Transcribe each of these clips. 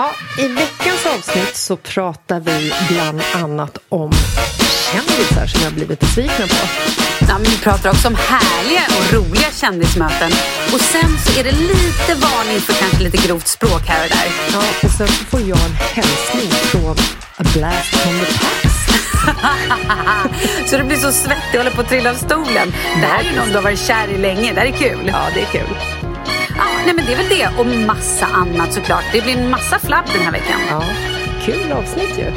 Ja, I veckans avsnitt så pratar vi bland annat om kändisar som jag blivit besvikna på. Ja, men vi pratar också om härliga och roliga kändismöten. Och sen så är det lite varning för kanske lite grovt språk här och där. Ja, och sen så får jag en hälsning från A Blast from the Past. så du blir så svettig och håller på att trilla av stolen. Det här är någon du har varit kär i länge. Det här är kul. Ja, det är kul. Nej, men det är väl det och massa annat såklart. Det blir en massa flabb den här veckan. Ja, kul avsnitt ju.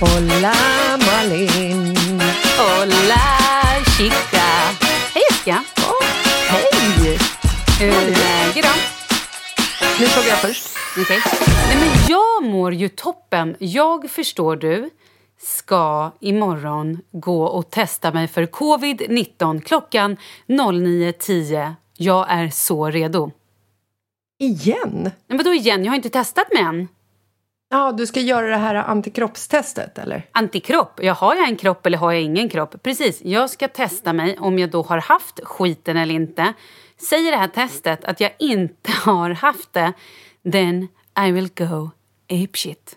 Hola Malin. Hola chica. Hej Jessica. Oh, hej! Hur är läget då? Nu frågar jag först. Okej. Nej, men jag mår ju toppen. Jag förstår du ska imorgon gå och testa mig för covid-19 klockan 09.10. Jag är så redo. Igen? Men vadå igen? Jag har inte testat mig än. Ja, du ska göra det här antikroppstestet eller? Antikropp? Ja, har jag en kropp eller har jag ingen kropp? Precis, jag ska testa mig om jag då har haft skiten eller inte. Säger det här testet att jag inte har haft det, then I will go apeshit.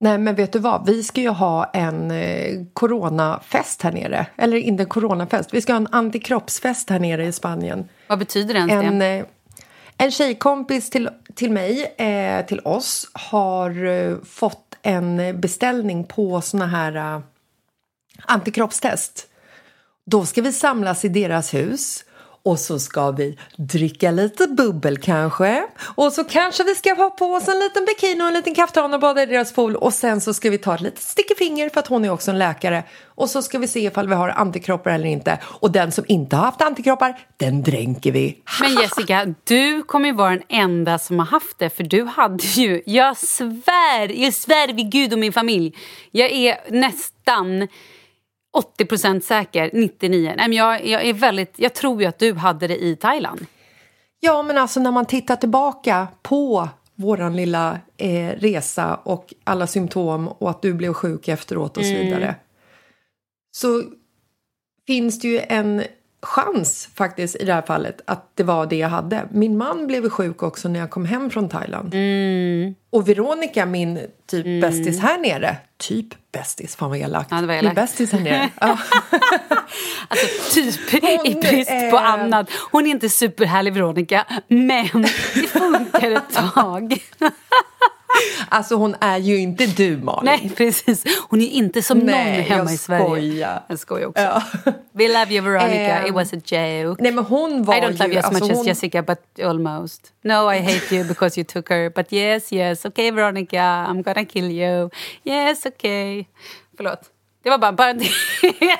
Nej, men vet du vad? Vi ska ju ha en eh, coronafest här nere. Eller inte en coronafest. Vi ska ha en antikroppsfest här nere i Spanien. Vad betyder ens En, det? eh, en tjejkompis till, till mig, eh, till oss, har eh, fått en beställning på såna här antikroppstest. Då ska vi samlas i deras hus och så ska vi dricka lite bubbel kanske. Och så kanske vi ska ha på oss en liten bikini och en liten kaftan och bada i deras pool. Och sen så ska vi ta ett litet stickefinger för att hon är också en läkare. Och så ska vi se ifall vi har antikroppar eller inte. Och den som inte har haft antikroppar, den dränker vi. Men Jessica, du kommer ju vara den enda som har haft det för du hade ju, jag svär, jag svär vid Gud och min familj. Jag är nästan 80% säker, 99. Nej, men jag, jag, är väldigt, jag tror ju att du hade det i Thailand. Ja, men alltså när man tittar tillbaka på våran lilla eh, resa och alla symptom och att du blev sjuk efteråt och så vidare. Så finns det ju en chans faktiskt i det här fallet att det var det jag hade. Min man blev sjuk också när jag kom hem från Thailand. Och Veronica, min typ bästis här nere, typ bästis, fan vad elakt. Ja, det var Min elakt. bästis här nere. ja. Alltså typ Hon, i brist på eh, annat. Hon är inte superhärlig Veronica, men det funkar ett tag. Alltså hon är ju inte du Malin. Nej, precis. Hon är inte som någon Nej, hemma i Sverige. skojar. Jag skojar också. Ja. We love you Veronica, Ehm, it was a joke. Nej men hon var I don't love you as alltså, much hon, as Jessica, but almost. No, I hate you because you took her. But yes, yes, okay Veronica, I'm gonna kill you. Yes, okay. Förlåt. Det var bara en parentes.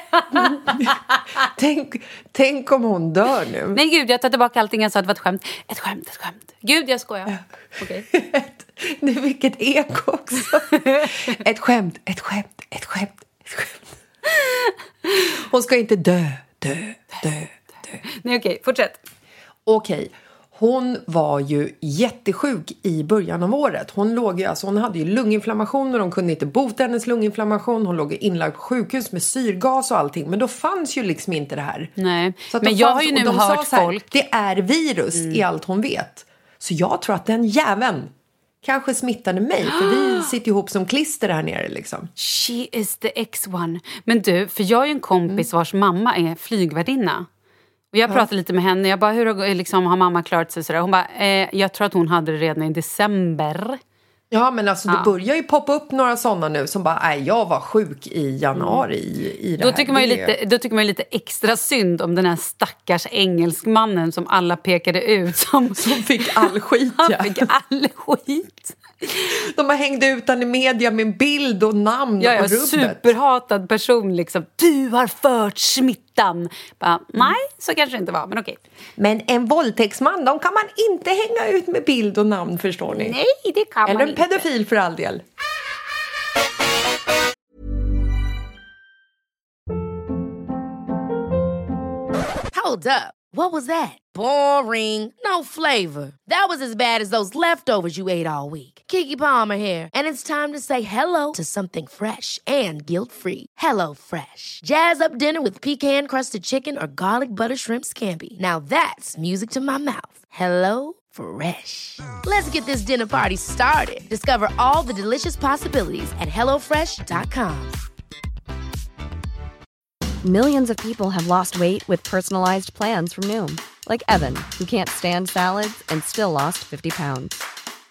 Tänk, tänk om hon dör nu. Nej gud, jag tar tillbaka allting jag sa. Det var ett skämt. Ett skämt, ett skämt. Gud, jag skojar. Okej. Ett, det, vilket eko också. Ett skämt, ett skämt, ett skämt, ett skämt. Hon ska inte dö, dö, dö, dö. Nej, okej, fortsätt. Okej, hon var ju jättesjuk i början av året. Hon, låg ju, alltså, hon hade ju lunginflammation och de kunde inte bota hennes lunginflammation. Hon låg inlagd på sjukhus med syrgas och allting. Men då fanns ju liksom inte det här. Nej, men jag fanns- har ju nu hört här, folk... Det är virus i allt hon vet. Så jag tror att den jäveln kanske smittade mig. För vi sitter ihop som klister här nere liksom. She is the X1. Men du, för jag ju en kompis vars mamma är flygvärdinna. Och jag pratade lite med henne. Jag bara, hur liksom, har mamma klarat sig? Sådär. Hon bara, eh, jag tror att hon hade det redan i december. Ja men alltså det Ja. börjar ju poppa upp några sådana nu som bara, nej jag var sjuk i januari i, i det Då här. tycker, man ju Det- lite, då tycker man lite extra synd om den här stackars engelskmannen som alla pekade ut som... Som fick all skit ja. Han fick all skit. De har hängt ut han i media med bild och namn Jag är och rubbet. superhatad person. Liksom. Du har fört smittan. Bara, Nej, så kanske det inte var, men okej. Men en våldtäktsman, de kan man inte hänga ut med bild och namn förstår ni. Nej, det kan Eller man en inte. pedofil för all del. Hold up. What was that? Boring. No flavor. That was as bad as those leftovers you ate all week. Kiki Palmer here, and it's time to say hello to something fresh and guilt-free. Hello Fresh. Jazz up dinner with pecan-crusted chicken or garlic butter shrimp scampi. Now that's music to my mouth. Hello Fresh. Let's get this dinner party started. Discover all the delicious possibilities at hellofresh.com. Millions of people have lost weight with personalized plans from Noom, like Evan, who can't stand salads and still lost 50 pounds.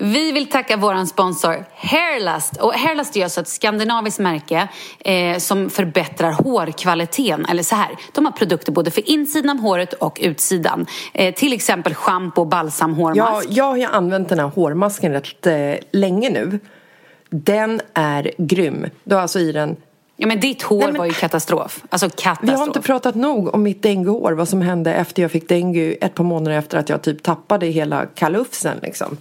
Vi vill tacka vår sponsor Hairlust. Och Hairlust är alltså ett skandinaviskt märke eh, som förbättrar hårkvaliteten. Eller så här, de har produkter både för insidan av håret och utsidan. Eh, till exempel shampoo, balsam, Ja, hårmask. jag har ju använt den här hårmasken rätt eh, länge nu. Den är grym. Du har alltså i den... Ja, men ditt hår Nej, men- var ju katastrof. Alltså katastrof. Vi har inte pratat nog om mitt denguehår, vad som hände efter jag fick dengue ett par månader efter att jag typ tappade hela kalufsen liksom.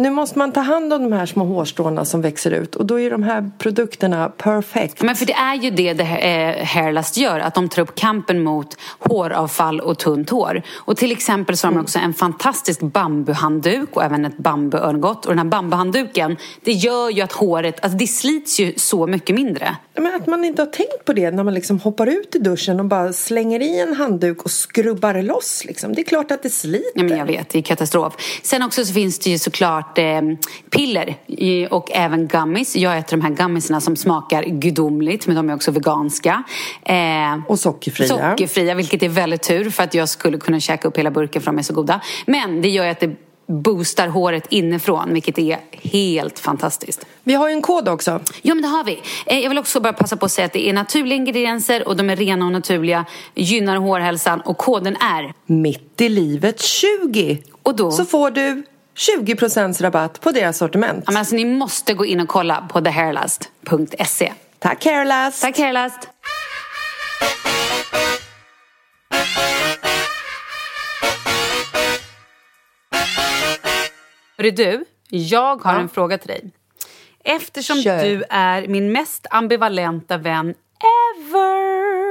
Nu måste man ta hand om de här små hårstråna som växer ut och då är de här produkterna perfekt. Men för det är ju det, det eh, Hairlust gör, att de tar upp kampen mot håravfall och tunt hår. Och till exempel så har de också en fantastisk bambuhandduk och även ett bambuörngott. Och den här bambuhandduken, det gör ju att håret, alltså det slits ju så mycket mindre. Men att man inte har tänkt på det när man liksom hoppar ut i duschen och bara slänger i en handduk och skrubbar loss liksom. Det är klart att det sliter. Ja, men jag vet, det är katastrof. Sen också så finns det ju såklart eh, piller och även gummies. Jag äter de här gummisarna som smakar gudomligt, men de är också veganska. Eh, Och sockerfria. Sockerfria, vilket är väldigt tur för att jag skulle kunna käka upp hela burken för de är så goda. Men det gör ju att det boostar håret inifrån, vilket är helt fantastiskt. Vi har ju en kod också. Ja, men det har vi. Eh, Jag vill också bara passa på att säga att det är naturliga ingredienser och de är rena och naturliga, gynnar hårhälsan och koden är Mitt i livet 20. Och då? Så får du 20% rabatt på deras sortiment. Ja, men alltså, ni måste gå in och kolla på thehairlast.se. Tack Hairlast! Tack Hairlast! Hörru du, jag har ja. en fråga till dig. Eftersom Kör. du är min mest ambivalenta vän ever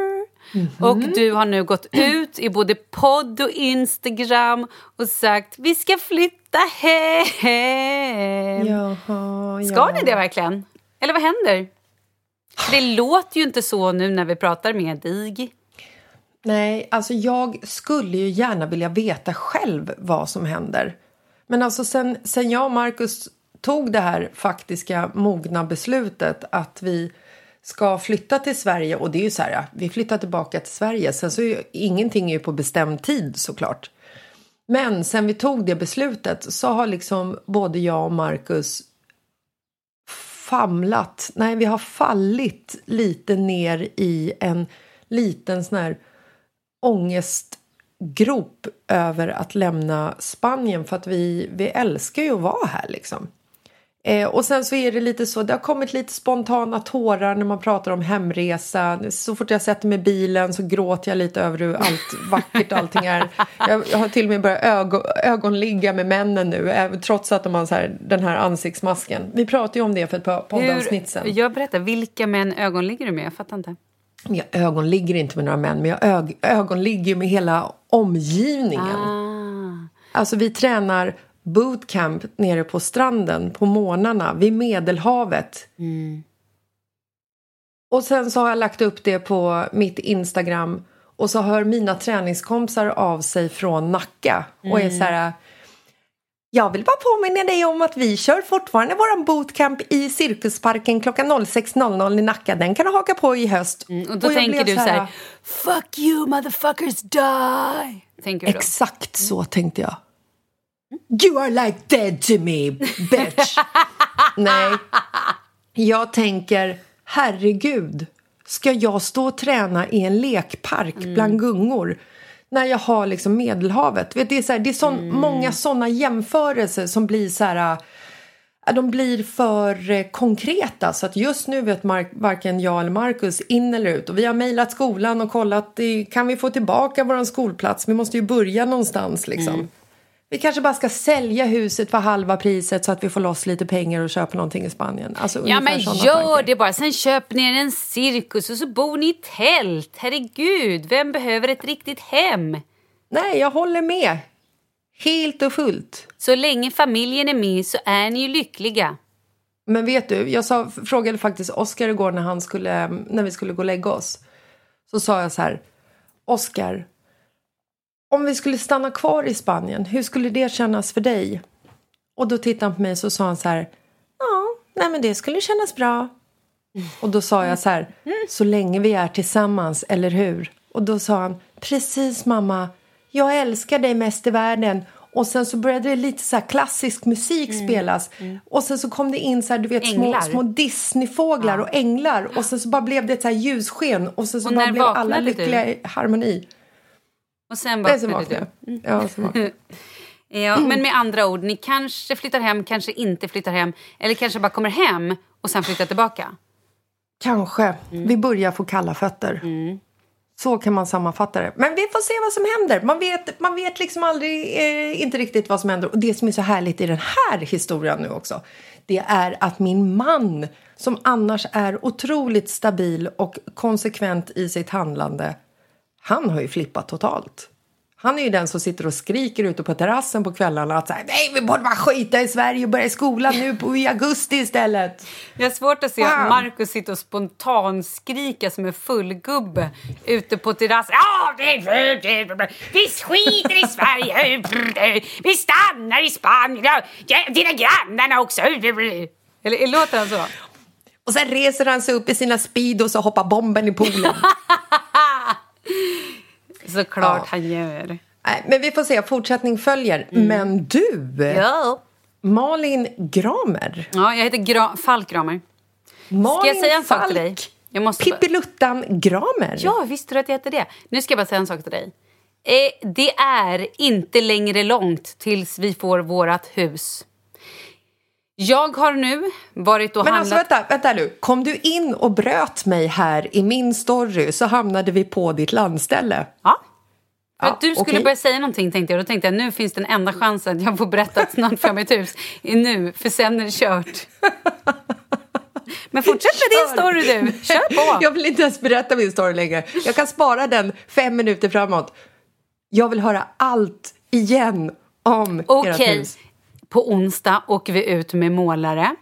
och du har nu gått ut i både podd och Instagram och sagt vi ska flytta hem. Jaha, Ska ja. ni det verkligen? Eller vad händer? För det låter ju inte så nu när vi pratar med dig. Nej, alltså jag skulle ju gärna vilja veta själv vad som händer. Men alltså sen, sen jag och Marcus tog det här faktiska mogna beslutet att vi ska flytta till Sverige och det är ju så här, vi flyttar tillbaka till Sverige. Sen så är ju ingenting är ju på bestämd tid såklart. Men sen vi tog det beslutet så har liksom både jag och Marcus famlat, nej vi har fallit lite ner i en liten sån här ångestgrop över att lämna Spanien för att vi, vi älskar ju att vara här liksom. Eh, och sen så är det lite så, det har kommit lite spontana tårar när man pratar om hemresa. Så fort jag sätter mig i bilen så gråter jag lite över hur allt vackert allting är. Jag, jag har till och med börjat ögon, ögonligga med männen nu, även, trots att de har så här, den här ansiktsmasken. Vi pratade ju om det för ett par poddavsnitt sen. jag berättar, vilka män ögon ligger du med? Jag fattar inte. Jag ögonligger inte med några män, men jag ög, ögonligger med hela omgivningen. Ah. Alltså vi tränar bootcamp nere på stranden på morgnarna vid Medelhavet. Och sen så har jag lagt upp det på mitt Instagram och så hör mina träningskompisar av sig från Nacka och är så här jag vill bara påminna dig om att vi kör fortfarande våran bootcamp i Cirkusparken klockan 06.00 i Nacka. Den kan du haka på i höst. Mm, och då jag tänker du så här, här, fuck you motherfuckers die. Tänker du då? Exakt så tänkte jag. You are like dead to me, bitch. Nej, jag tänker herregud, ska jag stå och träna i en lekpark bland gungor när jag har liksom Medelhavet? Vet, det är, så här, det är sån, många såna jämförelser som blir så här... äh, De blir för eh, konkreta så att just nu vet Mark, varken jag eller Marcus in eller ut. Och vi har mejlat skolan och kollat, eh, kan vi få tillbaka vår skolplats? Vi måste ju börja någonstans liksom. Vi kanske bara ska sälja huset för halva priset så att vi får loss lite pengar och köpa någonting i Spanien. Alltså, Ja men gör tankar. det bara, sen köper ni en cirkus och så bor ni i tält. Herregud, vem behöver ett riktigt hem? Nej, jag håller med. Helt och fullt. Så länge familjen är med så är ni ju lyckliga. Men vet du, jag sa, frågade faktiskt Oskar igår när, han skulle, när vi skulle gå och lägga oss. Så sa jag så här, Oskar, om vi skulle stanna kvar i Spanien, hur skulle det kännas för dig? Och då tittade han på mig och sa han så här, ja, nej men det skulle kännas bra. Och då sa jag så här, så länge vi är tillsammans, eller hur? Och då sa han, precis mamma, jag älskar dig mest i världen. Och sen så började det lite så här klassisk musik spelas. Och sen så kom det in så här, du vet, små, Änglar. små Disneyfåglar och änglar. Och sen så bara blev det ett så här ljussken. Och sen så Och bara blev alla lyckliga i harmoni. Och sen vaknade vaknade du. jag. Ja, vaknade jag. Ja, men med andra ord, ni kanske flyttar hem, kanske inte flyttar hem. Eller kanske bara kommer hem och sen flyttar tillbaka. Kanske. Vi börjar få kalla fötter. Så kan man sammanfatta det. Men vi får se vad som händer. Man vet, man vet liksom aldrig, eh, inte riktigt vad som händer. Och det som är så härligt i den här historien nu också, det är att min man, som annars är otroligt stabil och konsekvent i sitt handlande, han har ju flippat totalt. Han är ju den som sitter och skriker ute på terrassen på kvällarna att så här, nej, vi borde bara skita i Sverige och börja i skolan nu på, i augusti istället. Jag har svårt att se Wow. Markus sitta och spontanskrika som en fullgubbe ute på terrassen. Vi skiter i Sverige. Vi stannar i Spanien. Dina grannarna också. Eller låter han så? Och sen reser han sig upp i sina speedos och hoppar bomben i poolen. Såklart Ja. han gör. Nej, men vi får se, fortsättning följer. Men du, Ja. Malin Gramer. ja, jag heter Gra- Falk Gramer. Malin Ska jag säga en sak till Falk. dig? Jag måste Pippiluttan Gramer. Ja, visste du att jag heter det? Nu ska jag bara säga en sak till dig. Eh, det är inte längre långt tills vi får vårt hus. Jag har nu varit och Men alltså handlat... vänta, vänta nu. Kom du in och bröt mig här i min story så hamnade vi på ditt landställe. Ja, För att du skulle okej. börja säga någonting tänkte jag. Då tänkte jag nu finns den enda chansen att jag får berätta att snart jag mitt hus. Är nu, för sen är det kört. Men fortsätt med din story du. Kör på. Jag vill inte ens berätta min story längre. Jag kan spara den fem minuter framåt. Jag vill höra allt igen om ert Okej, hus. På onsdag åker vi ut med målare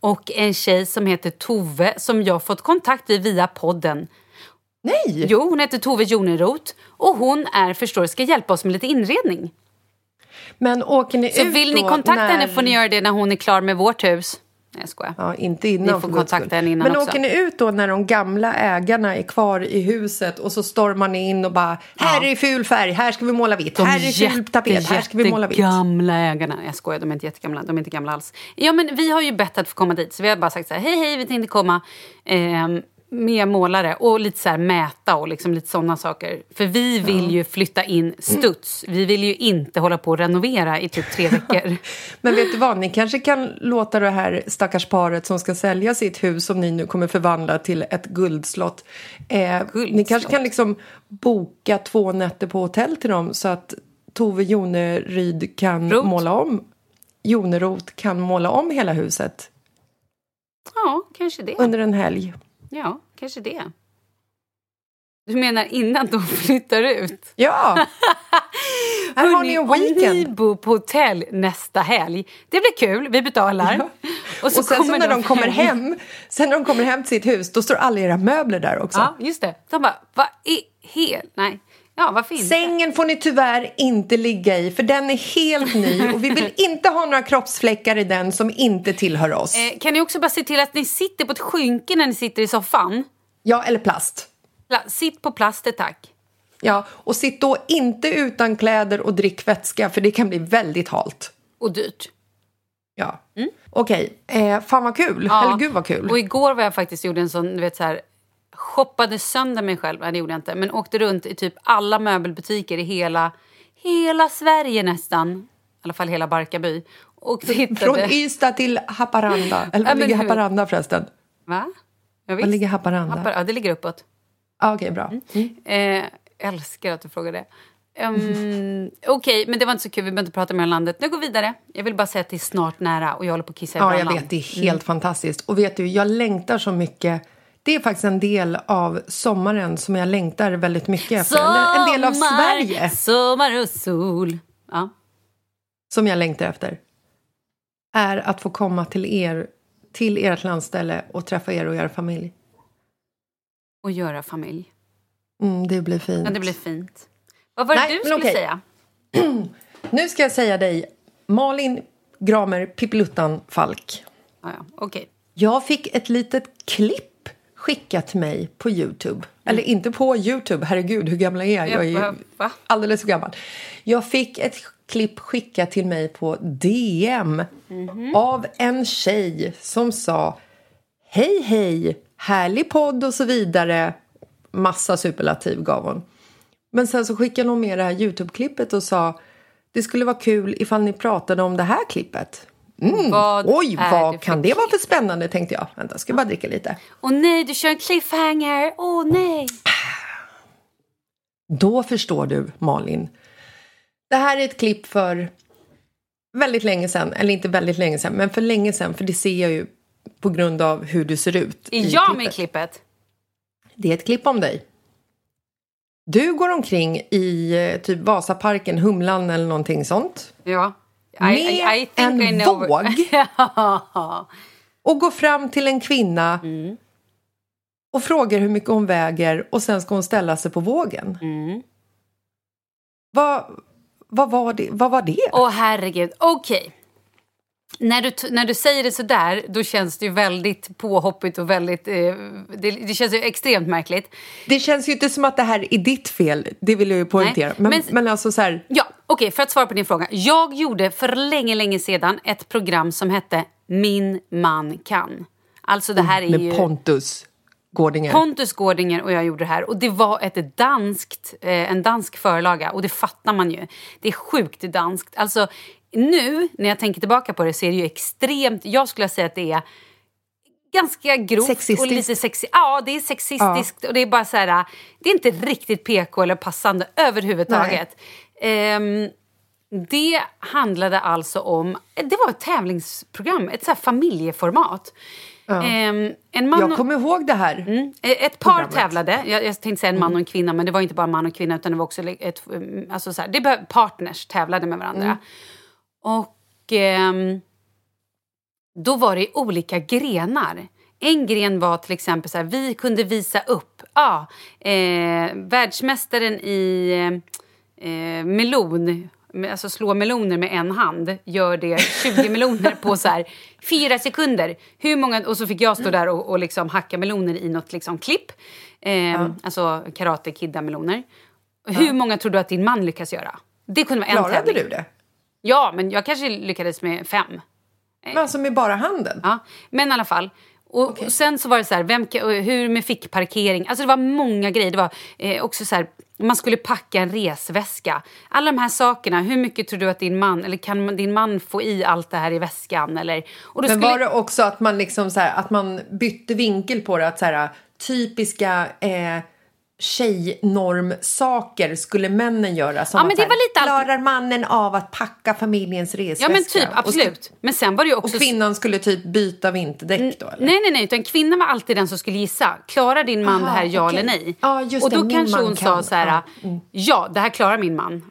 och en tjej som heter Tove som jag fått kontakt i via podden. Nej! Jo, hon heter Tove Joneroth och hon är, förstår ska hjälpa oss med lite inredning. Men åker ni Så ut vill ni kontakta när... henne får ni göra det när hon är klar med vårt hus. Nej, jag skojar. Ja, inte innan. Ni får kontakta henne innan Men också. åker ni ut då när de gamla ägarna är kvar i huset och så stormar ni in och bara här är det ful färg, här ska vi måla vitt, här är ful tapet, här ska vi måla vitt. gamla ägarna. Jag skojar, de är inte jättegamla. De är inte gamla alls. Ja, men vi har ju bett att få komma dit. Så vi har bara sagt så här, hej hej, vi tänkte komma ehm, med målare och lite så här mäta och liksom lite sådana saker. För vi vill ju flytta in studs. Vi vill ju inte hålla på och renovera i typ tre veckor. Men vet du vad, ni kanske kan låta det här stackars paret som ska sälja sitt hus som ni nu kommer förvandla till ett guldslott. Eh, Ni Guldslott. kanske kan liksom boka två nätter på hotell till dem så att Tove Joneryd kan Roth. måla om Joneroth kan måla om hela huset Ja, kanske det. under en helg. Ja, kanske det. Du menar innan de flyttar ut? Ja! Här har ni en Hörrni, Om ni weekend. bor på hotell nästa helg, det blir kul, vi betalar. Ja. Och, sen så när de kommer hem, sen när de kommer hem till sitt hus, då står alla era möbler där också. Ja, just det. De bara, vad är hel... Nej. Ja, varför inte? Sängen får ni tyvärr inte ligga i för den är helt ny och vi vill inte ha några kroppsfläckar i den som inte tillhör oss. Eh, kan ni också bara se till att ni sitter på ett skynke när ni sitter i soffan? Ja, eller plast. Pla- Sitt på plaster, tack. Ja, och sitt då inte utan kläder och drick vätska för det kan bli väldigt halt. Och dyrt. Ja. Okej, eh, fan vad kul. Ja. Eller gud vad kul. Och igår var jag faktiskt gjorde en sån, du vet så här, shoppade sönder mig själv, nej det gjorde jag inte, men åkte runt i typ alla möbelbutiker i hela, hela Sverige nästan, i alla fall hela Barkarby. Och tittade. Från Ystad till Haparanda. Eller Ja, var men ligger hur- Haparanda förresten? Va? Ja, Var ligger Haparanda? Happar- Ja, det ligger uppåt. Ah, Okej, bra. Mm. Eh, älskar att du frågar det. Um, Okej, men det var inte så kul. Vi behöver inte prata mer om landet. Nu går vi vidare. Jag vill bara säga att det är snart nära och jag håller på att kissa i Ja, jag vet. Det är helt fantastiskt. Och vet du, jag längtar så mycket. Det är faktiskt en del av sommaren som jag längtar väldigt mycket efter. Eller en del av Sommar, Sverige Sommar och sol. Ja. som jag längtar efter. Är att få komma till er, till ert landställe och träffa er och er familj. Och göra familj. Mm, det blir fint. Ja, det blir fint. Vad var det Nej, du skulle okej. säga? Nu ska jag säga dig, Malin Gramer Pippiluttan Falk. Ja, ja. Okej. Jag fick ett litet klipp skickat mig på Youtube. Eller inte på Youtube, herregud hur gammal är jag? Jag är ju alldeles för gammal. Jag fick ett klipp skickat till mig på DM Mhm. av en tjej som sa Hej hej, härlig podd och så vidare. Massa superlativ gav hon. Men sen så skickade hon med det här Youtube-klippet och sa Det skulle vara kul ifall ni pratade om det här klippet. Vad Oj, vad kan det vara för spännande tänkte jag. Vänta, ska bara dricka lite. Åh nej, du kör en cliffhanger. Åh nej. Då förstår du, Malin. Det här är ett klipp för väldigt länge sedan. Eller inte väldigt länge sedan, men för länge sedan. För det ser jag ju på grund av hur du ser ut. Är jag med i klippet. klippet? Det är ett klipp om dig. Du går omkring i eh, typ Vasaparken, Humlan eller någonting sånt. Ja. Med en våg? ja. Och går fram till en kvinna Mm. och frågar hur mycket hon väger och sen ska hon ställa sig på vågen. Mm. Vad, vad, var, det, vad var det? Åh herregud, okej. När du, när du säger det så där, då känns det ju väldigt påhoppigt och väldigt... Eh, det, det känns ju extremt märkligt. Det känns ju inte som att det här är ditt fel, det vill jag ju poängtera. Nej, men, men- men, alltså så här, Ja, okej, för att svara på din fråga. Jag gjorde för länge, länge sedan ett program som hette Min man kan. Alltså det här är med ju... Pontus Gårdinger. Pontus Gårdinger och jag gjorde det här. Och det var ett danskt, eh, en dansk förlaga och det fattar man ju. Det är sjukt danskt. Alltså nu när jag tänker tillbaka på det så är det ju extremt, jag skulle säga att det är ganska grovt och Sexistiskt. lite sexi Ja, det är sexistiskt och det är bara så här, det är inte riktigt PK eller passande överhuvudtaget. Ehm, det handlade alltså om, det var ett tävlingsprogram, ett så familjeformat. Ehm, en man Jag kommer ihåg det här. Mm. Ett par programmet. tävlade. Jag, jag tänkte säga en man och en kvinna, men det var inte bara man och kvinna. utan det var också ett, um, alltså så här, det Partners tävlade med varandra. Och ehm, då var det olika grenar. En gren var till exempel så här, vi kunde visa upp, ja, eh, världsmästaren i eh, melon, alltså slå meloner med en hand, gör det 20 meloner på så här fyra sekunder. Hur många, och så fick jag stå där och, och liksom hacka meloner i något liksom klipp, eh, alltså karate kidda meloner. Hur många tror du att din man lyckas göra? Det kunde vara en Klarade tävling. du det? Ja, men jag kanske lyckades med fem. Men alltså med bara handen? Ja, men i alla fall. Och, och sen så var det så här, vem, hur med fickparkering. Alltså det var många grejer. Det var eh, också så här, man skulle packa en resväska. Alla de här sakerna. Hur mycket tror du att din man, eller kan din man få i allt det här i väskan? Eller, och då Men skulle, var det också att man liksom så här, att man bytte vinkel på det? Att så här, typiska eh, tjejnormsaker skulle männen göra. Som Ja, men det var lite allt- Klarar mannen av att packa familjens resväska? Ja men typ, Och, absolut. Men sen var det ju och också... kvinnan skulle typ byta vinterdäck då? Eller? Nej, nej, nej. Utan kvinnan var alltid den som skulle gissa. Klarar din man Aha, det här, ja okej. eller nej? Ja, just och det, då min kanske hon sa kan. så här, Ja, mm. ja, det här klarar min man.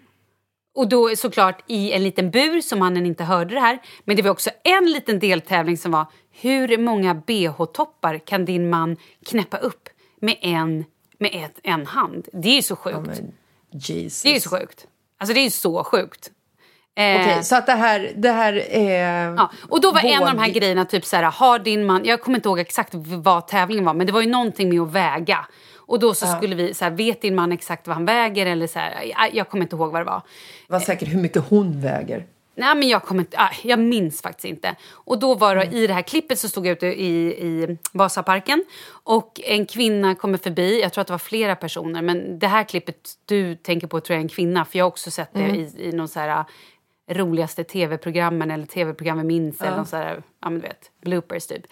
Och då såklart i en liten bur som mannen inte hörde det här. Men det var också en liten deltävling som var hur många bh-toppar kan din man knäppa upp med en, med ett, en hand? Det är ju så sjukt. Jesus. Det är ju så sjukt. Alltså det är ju så sjukt. Eh, Okej, så att det här, det här eh, Ja, och då var en av de här grejerna typ så här, har din man, jag kommer inte ihåg exakt vad tävlingen var, men det var ju någonting med att väga. Och då så skulle vi, så här, vet din man exakt vad han väger eller så här, jag, kommer inte ihåg vad det var. var säkert hur mycket hon väger. Nej men jag kommer inte, ah, jag minns faktiskt inte. Och då var det, i det här klippet så stod jag ute i, i Vasaparken och en kvinna kommer förbi, jag tror att det var flera personer, men det här klippet du tänker på tror jag är en kvinna, för jag har också sett det i, i någon så här ah, roligaste tv-programmen eller tv-program vi minns eller någon så här, ja men du vet, bloopers typ.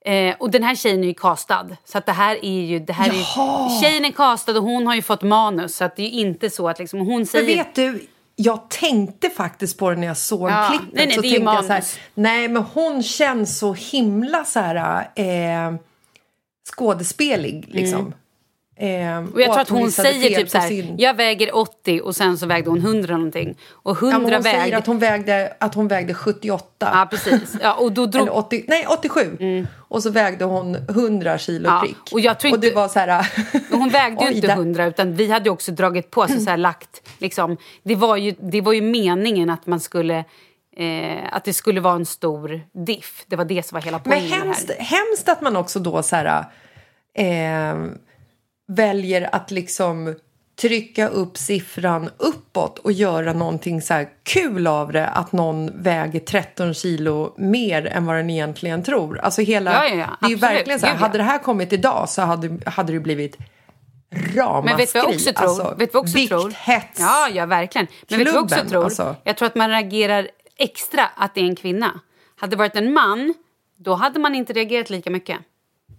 Eh, och den här tjejen är ju castad. Så att det här är ju... Det här är, tjejen är castad och hon har ju fått manus. Så att det är ju inte så att liksom, hon Men säger... vet du, jag tänkte faktiskt på det när jag såg Ja, klippet. nej, nej, så tänkte jag så här, nej men hon känns så himla så här eh, skådespelig liksom. Eh, Mm. Och jag tror att hon visade säger typ så här, sin- jag väger 80 och sen så vägde hon 100 någonting. Och 100 Ja, men hon vägde... säger att hon vägde, att hon vägde 78. Ja, precis. Ja, och då drog... Eller 80, nej, 87. Och så vägde hon 100 kilo Ja, prick. och jag tror och det inte- var så här... Hon vägde ju inte där- 100 utan vi hade ju också dragit på, alltså så här, lagt liksom, det var, ju, det var ju meningen att man skulle eh, att det skulle vara en stor diff. Det var det som var hela Men poängen det hemskt, här. hemskt att man också då så här, eh, väljer att liksom trycka upp siffran uppåt och göra någonting så här kul av det att någon väger 13 kilo mer än vad den egentligen tror. Alltså hela, Ja, ja, ja, det är verkligen så här, hade det här kommit idag så hade, hade det blivit ramaskri. Men vet du vad jag också tror? Alltså, vet du också tror? Ja, ja, verkligen. Men vet du också Klubben, tror? alltså. Jag tror att man reagerar extra att det är en kvinna. Hade det varit en man, då hade man inte reagerat lika mycket.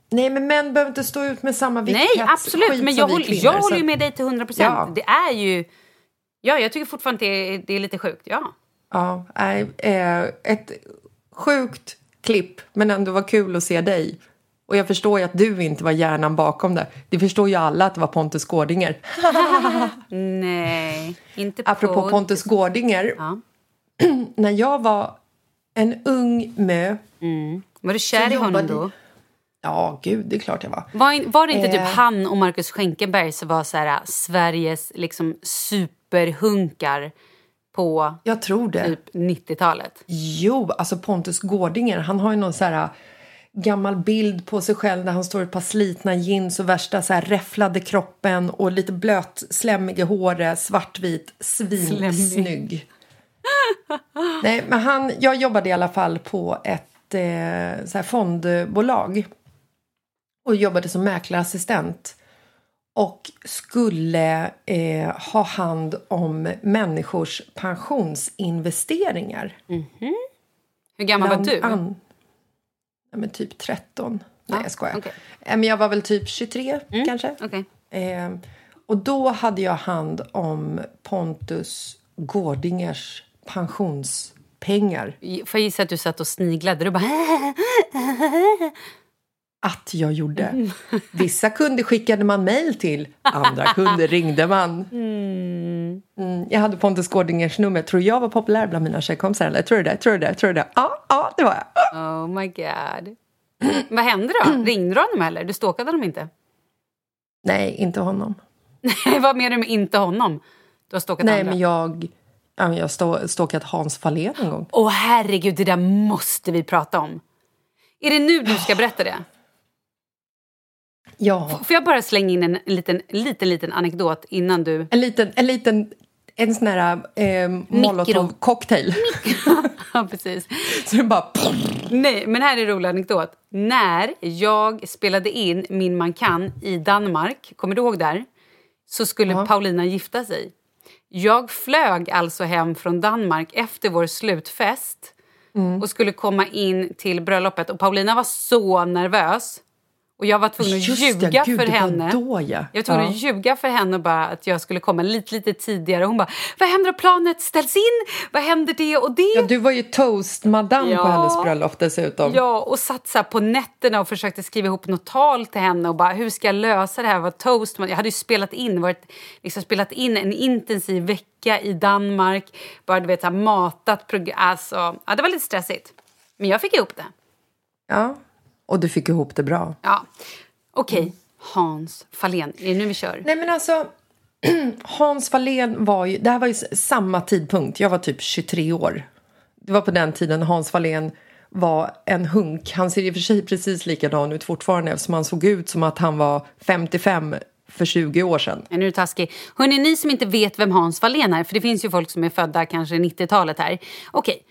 Nej, men män behöver inte stå ut med samma vikthets Nej, absolut. Men jag vi håller, kvinnor, jag så håller ju med dig till 100 procent. Ja. Det är ju... Ja, jag tycker fortfarande det är, det är lite sjukt. Ja. Ja, nej, eh, ett sjukt klipp, men ändå var kul att se dig. Och jag förstår ju att du inte var hjärnan bakom det. Det förstår ju alla att det var Pontus Gårdinger. Nej, inte på... Apropå Pontus Gårdinger. Ja. När jag var en ung mö... Var du kär i honom då? Ja, gud, det är klart jag var. Var, var det inte typ Eh. han och Marcus Schenkenberg som var så här, Sveriges liksom, superhunkar på Jag tror det. typ 90-talet? Jo, alltså Pontus Gårdinger, han har ju någon så här äh, gammal bild på sig själv där han står i ett par slitna jeans och värsta så här räfflade kroppen och lite blöt slemmig i håret, svartvit, svinsnygg. Nej, men han, jag jobbade i alla fall på ett eh, så här fondbolag och jobbade som mäklarassistent och skulle eh, ha hand om människors pensionsinvesteringar. Hur gammal var Bland du? an- Ja, men typ 13. Nej, Ja, jag skojar. okej. Eh, Men jag var väl typ 23 kanske. Okej. Eh, och då hade jag hand om Pontus Gårdingers pensionspengar. Får jag gissa att du satt och sniglade? Du bara... Att jag gjorde. Vissa kunder skickade man mejl till, andra kunder ringde man. Mm, jag hade Pontus Gårdingers nummer. Tror jag var populär bland mina tjejkompisar? Eller? Tror du det? Tror du det? Tror du det? Ja, ja, det var jag. Oh my god. Vad hände då? Ringde du honom eller? Du stalkade honom inte? Nej, inte honom. Vad menar du med inte honom? Du har stalkat Nej, andra? men jag, ja, men jag stå- stalkat Hans Fahlén en gång. Åh herregud, det där måste vi prata om. Är det nu du ska berätta det? Ja, Får jag bara slänga in en liten, liten, liten anekdot innan du... en liten, en liten en sån här eh, molotov-cocktail. ja, precis. Så det bara... Nej, men här är en rolig anekdot. När jag spelade in Min man kan i Danmark, kommer du ihåg där? Så skulle Paulina gifta sig. Jag flög alltså hem från Danmark efter vår slutfest och skulle komma in till bröllopet. Och Paulina var så nervös. Och jag var tvungen att Just ljuga gud, för henne. då, ja. Jag var tvungen Ja. att ljuga för henne och bara att jag skulle komma lite, lite tidigare. Hon bara, vad händer om planet ställs in? Vad händer det och det? Ja, du var ju toastmadam Ja. på hennes bröllop dessutom. Ja, och satt så på nätterna och försökte skriva ihop något tal till henne och bara hur ska jag lösa det här? Var toast. Jag hade ju spelat in, varit, liksom spelat in en intensiv vecka i Danmark. Bara du vet, så här, matat program. Alltså, ja, det var lite stressigt. Men jag fick ihop det. Ja, och du fick ihop det bra. Ja. Okej, Hans Fahlén. Är det nu vi kör? Nej, men alltså... Hans Fahlén var ju... Det här var ju samma tidpunkt. Jag var typ 23 år. Det var på den tiden Hans Fahlén var en hunk. Han ser i och för sig precis likadan ut fortfarande eftersom han såg ut som att han var 55 för 20 år sedan. Nu är du taskig. Hörrni, ni som inte vet vem Hans Fahlén är, för det finns ju folk som är födda kanske 90-talet här. Okej,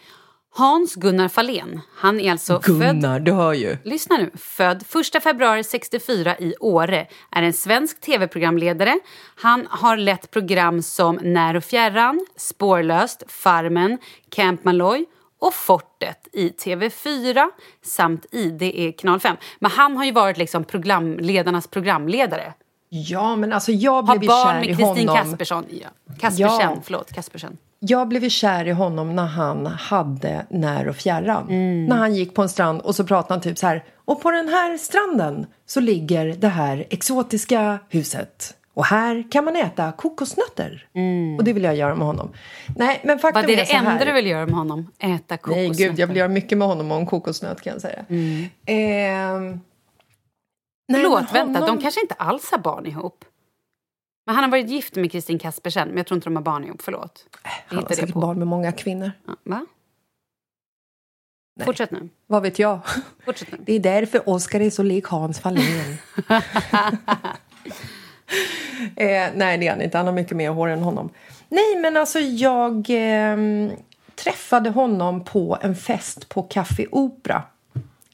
Hans Gunnar Fahlén, han är alltså född... Gunnar, du hör ju. Lyssna nu. Född 1 februari 64 i Åre. Är en svensk tv-programledare. Han har lett program som När och fjärran, Spårlöst, Farmen, Camp Malloy och Fortet i TV4 samt i det är Kanal 5. Men han har ju varit liksom programledarnas programledare. Ja, men alltså jag Har blev ju barn kär med i Kristin honom. Kaspersson. Ja. Kaspersen, Ja. förlåt. Kaspersen. Jag blev ju kär i honom när han hade När och fjärran. När han gick på en strand och så pratade han typ så här. Och på den här stranden så ligger det här exotiska huset. Och här kan man äta kokosnötter. Och det vill jag göra med honom. Nej, men faktum Vad det är är det här. enda du vill göra med honom? Äta Nej, kokosnötter? gud, jag vill göra mycket med honom en kokosnöt kan jag säga. Ehm, nej, Förlåt, vänta, honom- de kanske inte alls har barn ihop. Men han har varit gift med Kristin Kaspersen, men jag tror inte de har barn ihop. Förlåt. Jag Han har säkert på. barn med många kvinnor. Ja, Va? Nej. Fortsätt nu. Vad vet jag? Fortsätt nu. Det är därför Oscar är så lik Hans Fahlén. eh, nej, det är han inte. Han har mycket mer hår än honom. Nej, men alltså jag ehm, träffade honom på en fest på Café Opera.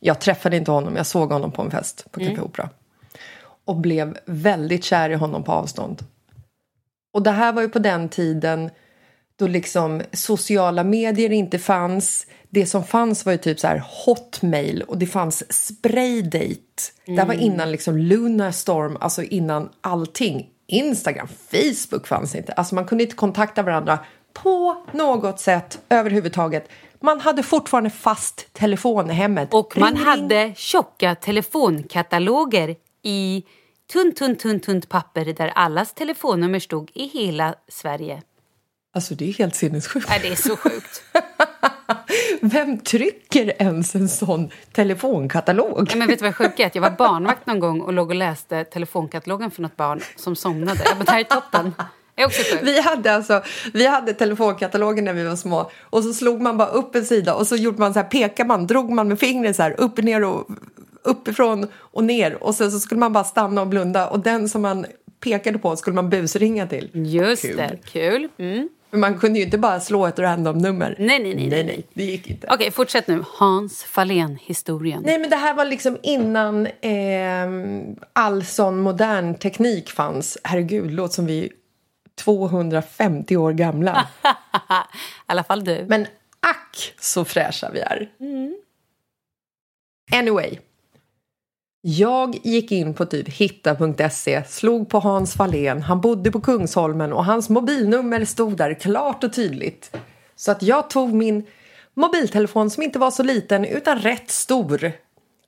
Jag träffade inte honom, jag såg honom på en fest på Café Opera. Och blev väldigt kär i honom på avstånd. Och det här var ju på den tiden då liksom sociala medier inte fanns. Det som fanns var ju typ så här hotmail och det fanns spraydate. Det var innan liksom Lunarstorm, alltså innan allting. Instagram, Facebook fanns inte. Alltså man kunde inte kontakta varandra på något sätt överhuvudtaget. Man hade fortfarande fast telefon i hemmet. Och man Ring, ring. hade tjocka telefonkataloger i tunt, tunt, tunt, tunt papper där allas telefonnummer stod i hela Sverige. Alltså det är helt sinnessjukt. Nej, det är så sjukt. Vem trycker ens en sån telefonkatalog? Ja, men vet du vad det sjuka är? Jag var barnvakt någon gång och låg och läste telefonkatalogen för något barn som somnade. Jag bara, det här är toppen. Vi hade, alltså, vi hade telefonkatalogen när vi var små och så slog man bara upp en sida och så gjorde man så här, pekade man, drog man med fingret så här upp och ner och uppifrån och ner och sen så skulle man bara stanna och blunda och den som man pekade på skulle man busringa till. Just Kul. det, kul. Mm. Men man kunde ju inte bara slå ett random nummer. Nej, nej, nej, nej, nej. nej det gick inte. Okej, fortsätt nu. Hans Fahlén-historien. Nej, men det här var liksom innan eh, all sån modern teknik fanns. Herregud, låt som vi 250 år gamla. I alla fall du. Men ack så fräscha vi är. Anyway. Jag gick in på typ hitta.se, slog på Hans Fahlén, han bodde på Kungsholmen och hans mobilnummer stod där klart och tydligt. Så att jag tog min mobiltelefon som inte var så liten utan rätt stor.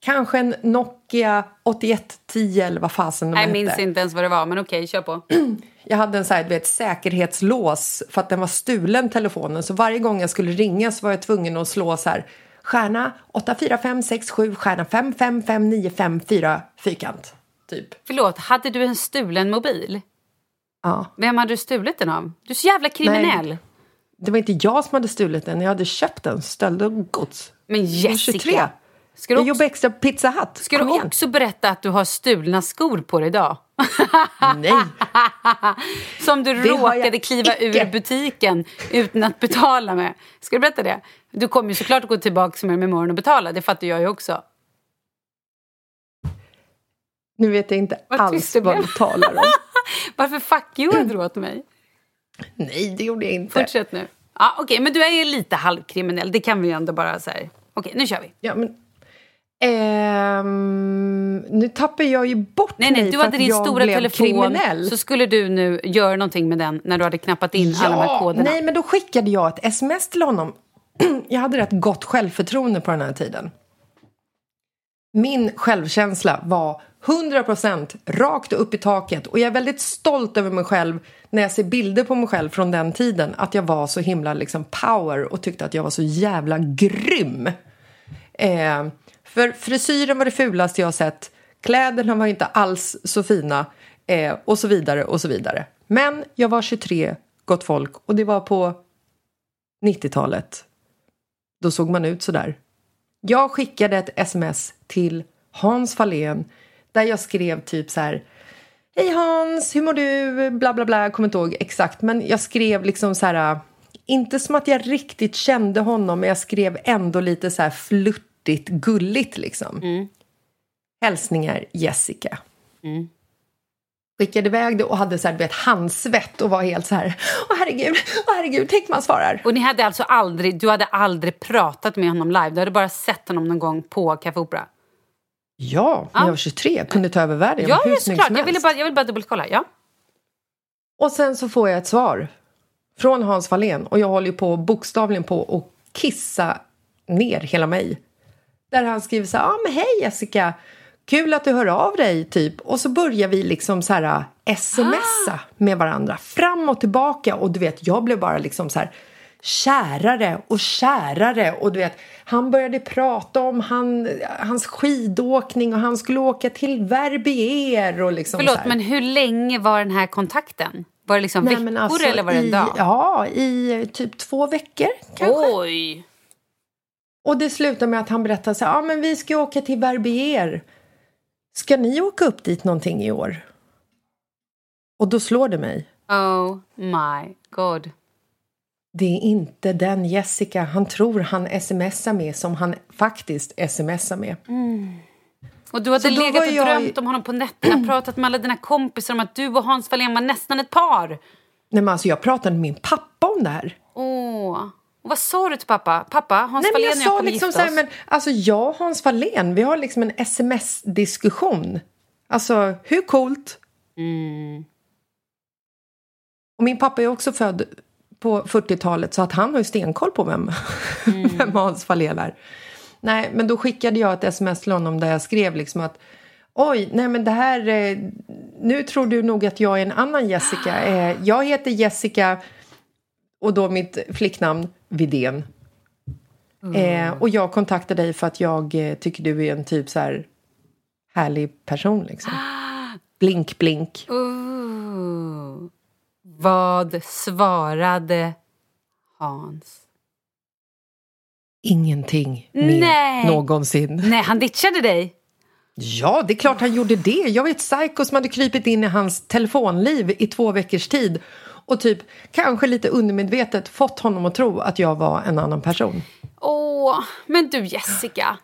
Kanske en Nokia 8110 eller vad fasen de Jag hette. minns inte ens vad det var, men okej, kör på. Jag hade en så här, vet, säkerhetslås för att den var stulen telefonen. Så varje gång jag skulle ringa så var jag tvungen att slå så här stjärna 84567 stjärna 555954 fyrkant. Typ. Förlåt, hade du en stulen mobil? Ja. Vem hade du stulit den av? Du är så jävla kriminell. Det var inte jag som hade stulit den, jag hade köpt den. Stöld och gods. Men Jessica, 23. Ska du, Jag också, jobbar extra på Pizza Hut. ska Kom du igen. också berätta att du har stulna skor på dig idag? Nej. Som du Det råkade kliva icke. ur butiken utan att betala med. Ska du berätta det? Du kommer ju såklart att gå tillbaka med imorgon och betala, det fattar jag ju också. Nu vet jag inte Vad alls vad du talar om. Varför fuck you du åt mig? Nej, det gjorde jag inte. Fortsätt nu. Ja, Okej, men du är ju lite halvkriminell, det kan vi ju ändå bara säga. Okej, nu kör vi. Ja, men, ehm, nu tappar jag ju bort Nej, nej, mig du för hade att din jag stora blev telefon kriminell. så skulle du nu göra någonting med den när du hade knappat in alla de här koderna. nej, men då skickade jag ett sms till honom. jag hade rätt gott självförtroende på den här tiden. Min självkänsla var 100% rakt upp i taket och jag är väldigt stolt över mig själv när jag ser bilder på mig själv från den tiden att jag var så himla liksom power och tyckte att jag var så jävla grym. Eh, för frisyren var det fulaste jag har sett. Kläderna var inte alls så fina. Eh, och så vidare och så vidare. Men jag var 23, gott folk. Och det var på 90-talet. Då såg man ut så där. Jag skickade ett sms till Hans Fahlén där jag skrev typ så här Hej Hans, hur mår du? Bla bla bla, jag kommer inte ihåg exakt men jag skrev liksom så här inte som att jag riktigt kände honom men jag skrev ändå lite så här flörtigt, gulligt liksom. Hälsningar Jessica. Skickade iväg det och hade så här, vet, handsvett och var helt så här Åh herregud, åh herregud, tänk man svarar. Och ni hade alltså aldrig, du hade aldrig pratat med honom live? Du hade bara sett honom någon gång på Café Opera? Ja, när jag var 23, kunde ta över världen. Jag Ja, såklart. som Jag ville bara, jag vill bara dubbelkolla. Ja. Och sen så får jag ett svar från Hans Fahlén och jag håller ju på bokstavligen på att kissa ner hela mig. Där han skriver så här, ja men hej Jessica, kul att du hör av dig typ. Och så börjar vi liksom så här smsa med varandra fram och tillbaka och du vet, jag blev bara liksom så här kärare och kärare och du vet, han började prata om han, hans skidåkning och han skulle åka till Verbier och liksom så Förlåt, här. men hur länge var den här kontakten? Var det liksom Nej, veckor alltså eller var det en i, dag? Ja, i typ två veckor kanske. Oj! Och det slutar med att han berättar så här, ja men vi ska åka till Verbier. Ska ni åka upp dit någonting i år? Och då slår det mig. Oh my god. Det är inte den Jessica han tror han smsar med som han faktiskt smsar med. Och du hade Så legat och jag- drömt om honom på nätterna, pratat med alla dina kompisar om att du och Hans Fahlén var nästan ett par. Nej men alltså jag pratade med min pappa om det här. Åh. Och vad sa du till pappa? Pappa, Hans jag och jag kommer liksom gifta så här, oss. men alltså jag och Hans Fahlén, vi har liksom en sms-diskussion. Alltså, hur coolt? Mm. Och min pappa är också född på 40-talet så att han har ju stenkoll på vem, Mm. vem Hans Fahlén är. Nej, men då skickade jag ett sms till honom där jag skrev liksom att Oj, nej men det här... Eh, nu tror du nog att jag är en annan Jessica. Eh, jag heter Jessica och då mitt flicknamn Vidén. Eh, och jag kontaktade dig för att jag eh, tycker du är en typ så här härlig person liksom. Blink, blink. Ooh. Vad svarade Hans? Ingenting mer Nej. någonsin. Nej, han ditchade dig. Ja, det är klart han gjorde det. Jag var ett psycho som hade krypit in i hans telefonliv i två veckors tid och typ kanske lite undermedvetet fått honom att tro att jag var en annan person. Åh, men du Jessica.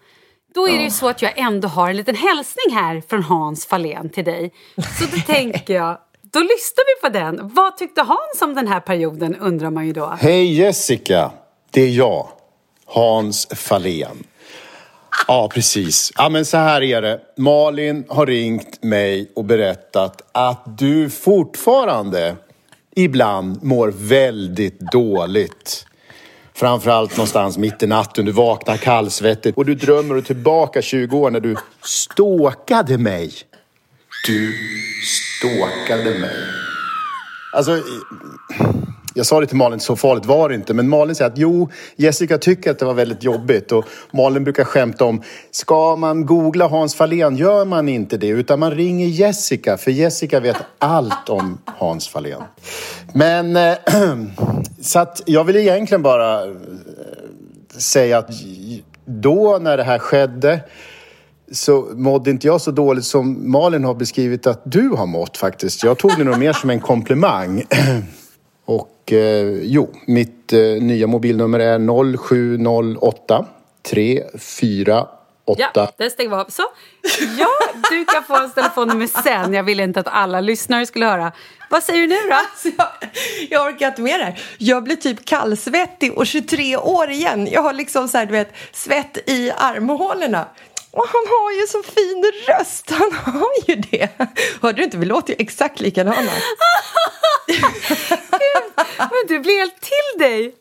Då är det ju så att jag ändå har en liten hälsning här från Hans Fahlén till dig. Så då tänker jag, då lyssnar vi på den. Vad tyckte Hans om den här perioden undrar man ju då. Hej Jessica! Det är jag, Hans Fahlén. Ja, precis. Ja, men så här är det. Malin har ringt mig och berättat att du fortfarande ibland mår väldigt dåligt. Framförallt någonstans mitt i natten. Du vaknar kallsvettig och du drömmer dig tillbaka 20 år när du ståkade mig. Du ståkade mig. Alltså, jag sa det till Malin, så farligt var det inte. Men Malin säger att jo, Jessica tycker att det var väldigt jobbigt. Och Malin brukar skämta om, ska man googla Hans Fahlén gör man inte det. Utan man ringer Jessica, för Jessica vet allt om Hans Fahlén. Men, äh, så att jag vill egentligen bara eh, säga att då när det här skedde så mådde inte jag så dåligt som Malin har beskrivit att du har mått faktiskt. Jag tog det nog mer som en komplimang. Och eh, jo, mitt eh, nya mobilnummer är 0708 348 Ja, där stänger vi av. Så, ja, du kan få hans telefonnummer sen. Jag ville inte att alla lyssnare skulle höra. Vad säger du nu då? Alltså, jag, jag orkar inte med det här. Jag blir typ kallsvettig och 23 år igen. Jag har liksom så här, du vet, svett i armhålorna. Och han har ju så fin röst, han har ju det. Hörde du inte, vi låter ju exakt likadana. Men du blir helt till dig.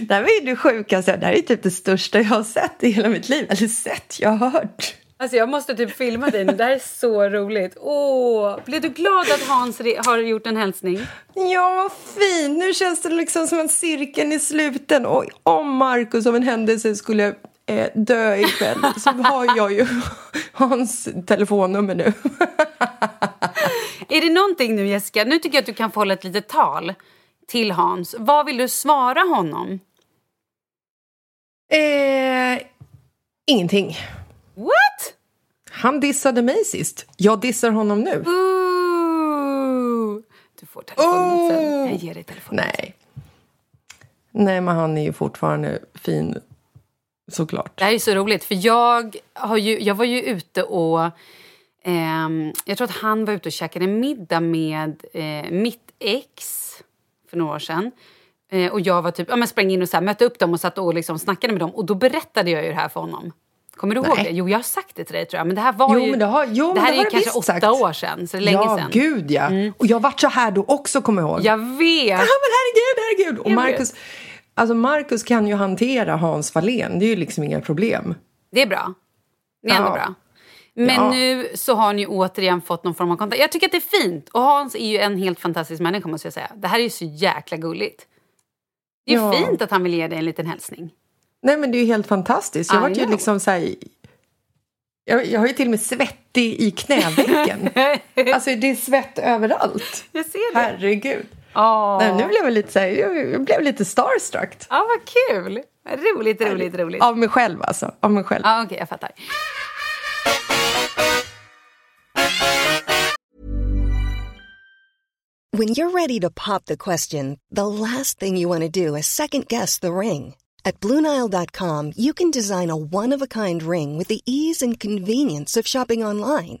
Det här var ju det sjukaste, det här är typ det största jag har sett i hela mitt liv. Eller sett, jag har hört. Alltså jag måste typ filma dig nu, det här är så roligt. Åh, blev du glad att Hans har gjort en hälsning? Ja, vad fint! Nu känns det liksom som en cirkeln i sluten. Och om Markus av en händelse skulle eh, dö ikväll så har jag ju hans telefonnummer nu. är det någonting nu Jessica, nu tycker jag att du kan få hålla ett litet tal till Hans. Vad vill du svara honom? Eh, ingenting. What? Han dissade mig sist. Jag dissar honom nu. Ooh. Du får telefonen sen. Jag ger dig telefonen. Nej. Nej, men han är ju fortfarande fin Såklart. Det här är så roligt, för jag, har ju, jag var ju ute och... Eh, jag tror att han var ute och käkade middag med eh, mitt ex för några år sedan. Eh, och jag var typ, ja, men sprang in och så här, mötte upp dem och satt och liksom snackade med dem. Och då berättade jag ju det här för honom. Kommer du ihåg det? Jo, jag har sagt det till dig tror jag. Men det här var jo, ju... Men det, har, jo, det här det är ju kanske åtta sagt. år sedan, så det är länge ja, sedan. gud ja. Mm. Och jag vart så här då också, kommer jag ihåg. Jag vet! Ja, men herregud, herregud! Och Marcus... Alltså Marcus kan ju hantera Hans Fahlén, det är ju liksom inga problem. Det är bra. Det är ändå ja. bra. Men ja. nu så har ni återigen fått någon form av kontakt. Jag tycker att det är fint. Och Hans är ju en helt fantastisk människa måste jag säga. Det här är ju så jäkla gulligt. Det är ja. fint att han vill ge dig en liten hälsning. Nej men det är ju helt fantastiskt. Jag var ju liksom så här, jag, jag har ju till och med svettig i knävecken. alltså det är svett överallt. Jag ser det. Herregud. Oh. Nej, nu blev jag lite, så här, jag blev lite starstruck. Ja, vad kul! Roligt, roligt, roligt. Av mig själv alltså. Av mig själv. Ja, okej, okay, jag fattar. When you're ready to pop the question, the last thing you want to do is second guess the ring. At BlueNile.com you can design a one-of-a-kind ring with the ease and convenience of shopping online.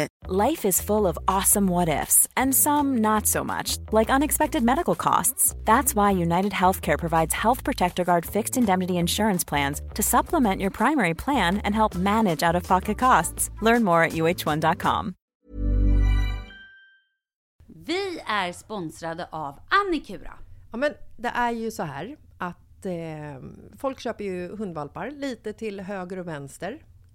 Life is full of awesome what ifs, and some not so much, like unexpected medical costs. That's why United Healthcare provides Health Protector Guard fixed indemnity insurance plans to supplement your primary plan and help manage out of pocket costs. Learn more at uh1.com. Vi är sponsrade av Annikura. Ja, men det är ju så här att eh, folk köper ju hundvalpar lite till höger och vänster.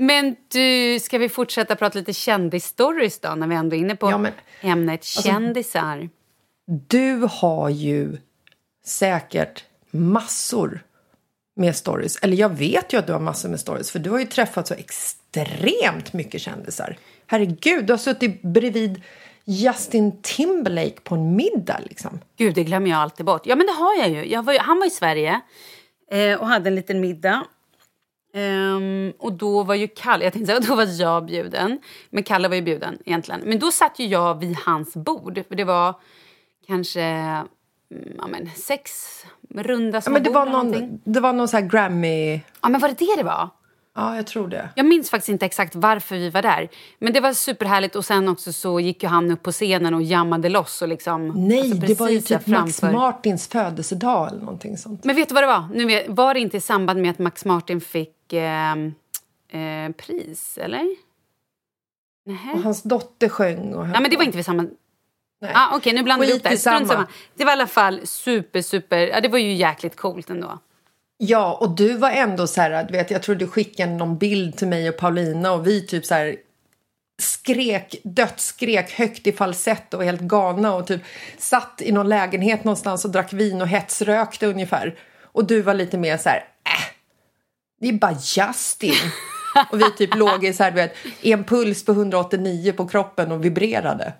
Men du, ska vi fortsätta prata lite kändisstories då när vi ändå är inne på Ja, men- ämnet kändisar? Du har ju säkert massor med stories. Eller jag vet ju att du har massor med stories för du har ju träffat så extremt mycket kändisar. Herregud, du har suttit bredvid Justin Timberlake på en middag liksom. Gud, det glömmer jag alltid bort. Ja, men det har jag ju. Jag var, ju- han var i Sverige eh, och hade en liten middag. Ehm, och då var ju Kalle, jag tänkte säga, då var jag bjuden. Men Kalle var ju bjuden egentligen. Men då satt ju jag vid hans bord. För det var kanske mm, ja, men, sex runda Ja, små men det bord var någon, det var någon så här Grammy... Ja, men var det det det var? Ja, jag tror det. Jag minns faktiskt inte exakt varför vi var där. Men det var superhärligt och sen också så gick ju han upp på scenen och jammade loss och liksom... Nej, alltså det var ju typ Max. Martins födelsedag eller någonting sånt. Men vet du vad det var? Nu vet, var det inte i samband med att Max Martin fick eh, eh, pris, eller? Nähä. Och hans dotter sjöng och Ja, men det var inte vid samma... Nej. Ah, Okej, nu blandar vi ihop det. samma. Det var i alla fall super, super... Ja, det var ju jäkligt coolt ändå. Ja, och du var ändå så här, du vet, jag tror du skickade någon bild till mig och Paulina och vi typ så här skrek, dödsskrek högt i falsett och helt galna och typ satt i någon lägenhet någonstans och drack vin och hetsrökte ungefär. Och du var lite mer så här, äh, det är bara Justin. och vi typ låg i så här, vet, en puls på 189 på kroppen och vibrerade.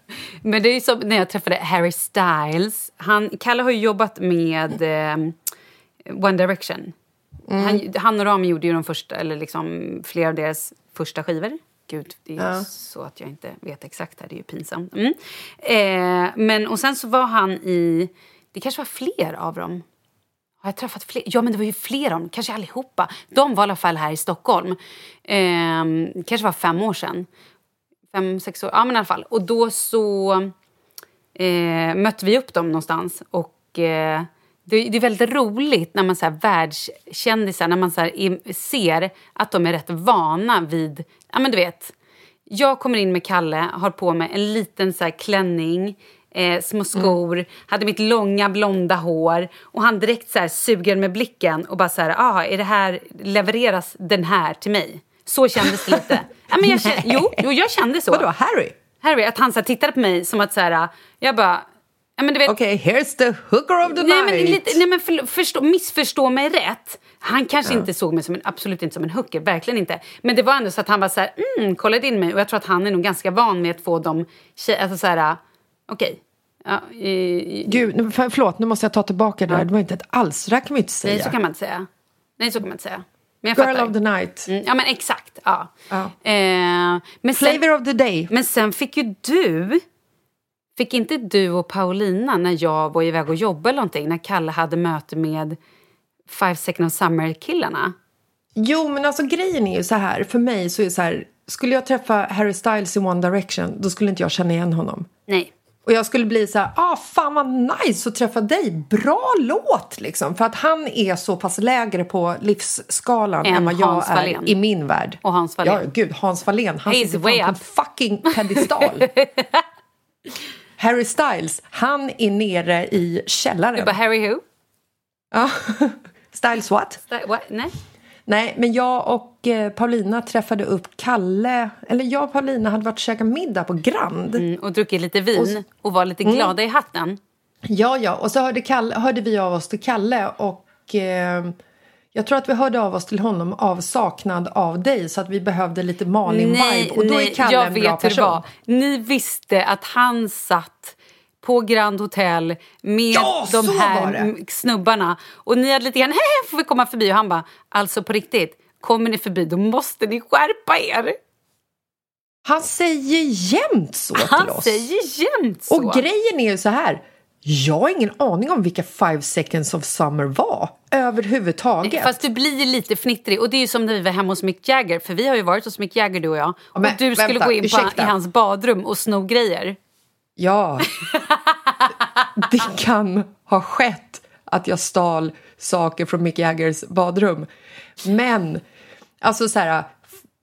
Men det är ju som när jag träffade Harry Styles. Han, Kalle har ju jobbat med eh, One Direction. Mm. Han, han och Rami gjorde ju de första, eller liksom flera av deras första skivor. Gud, det är ju Ja. så att jag inte vet exakt här. Det är ju pinsamt. Mm. Eh, men och sen så var han i... Det kanske var fler av dem. Har jag träffat fler? Ja, men det var ju fler av dem. Kanske allihopa. De var i alla fall här i Stockholm. Eh, kanske var fem år sedan. Fem, sex år. Ja, men i alla fall. Och då så eh, mötte vi upp dem någonstans. Och eh, det, det är väldigt roligt när man så här, världskändisar, när man så här, ser att de är rätt vana vid, ja men du vet. Jag kommer in med Kalle, har på mig en liten så här, klänning, eh, små skor, hade mitt långa blonda hår och han direkt så här suger med blicken och bara så här, ah, är det här, levereras den här till mig? Så kändes det lite. ja, men jag kände, jo, jo, jag kände så. Vadå, Harry? Harry, att han så här, tittade på mig som att så här, jag bara, ja, men Okej, here's the hooker of the Nej, men, night. lite, nej, men för, förstå, missförstå mig rätt. Han kanske inte såg mig som en, absolut inte som en hooker, verkligen inte. Men det var ändå så att han var så här, mm, kollade in mig och jag tror att han är nog ganska van med att få dem alltså så här, okej. Ja, eh, Gud, nu- för, förlåt, nu måste jag ta tillbaka det där. Det var inte ett alls, det där kan man ju inte säga. nej, så kan man inte säga. Nej, så kan man inte säga. Men Girl fattar. of the night. Mm, ja, men exakt. Ja. Ja. Eh, men, sen, Flavor of the day. men sen fick ju du... Fick inte du och Paulina, när jag var iväg och jobbade eller någonting, när Kalle hade möte med Five Second of Summer-killarna? Jo, men alltså grejen är ju så här. För mig så är det så här. Skulle jag träffa Harry Styles i One Direction, då skulle inte jag känna igen honom. Nej. Och jag skulle bli så här, ah fan vad nice att träffa dig, bra låt liksom. För att han är så pass lägre på livsskalan Än än vad jag Hans är Wallén. i min värld. Och Hans Wallén. Ja, gud, Hans Wallén, han He's sitter way på en fucking pedestal. Harry Styles, han är nere i källaren. Du bara, Harry who? Ja. Styles what? Sta- what? Nej. Nej, men jag och eh, Paulina träffade upp Kalle. Eller jag och Paulina hade varit och käkat middag på Grand. Mm, och druckit lite vin och, var lite glada i hatten. Ja, ja. Och så hörde, Kalle, hörde vi av oss till Kalle och eh, jag tror att vi hörde av oss till honom av saknad av dig så att vi behövde lite Malin-vibe. Och då är Kalle jag en vet bra hur det person. var. Ni visste att han satt på Grand Hotel med Ja, de här snubbarna. Och ni hade lite grann, hej, får vi komma förbi? Och han bara, alltså på riktigt, kommer ni förbi då måste ni skärpa er. Han säger jämt så Han till oss. säger jämt så. Och grejen är ju så här. Jag har ingen aning om vilka Five Seconds of Summer var överhuvudtaget. Fast du blir lite fnittrig. Och det är ju som när vi var hemma hos Mick Jagger. För vi har ju varit hos Mick Jagger du och jag. Ja, men och du skulle vänta, gå in på, i hans badrum och sno grejer. Ja. Det kan ha skett att jag stal saker från Mick Jaggers badrum. Men, alltså så här,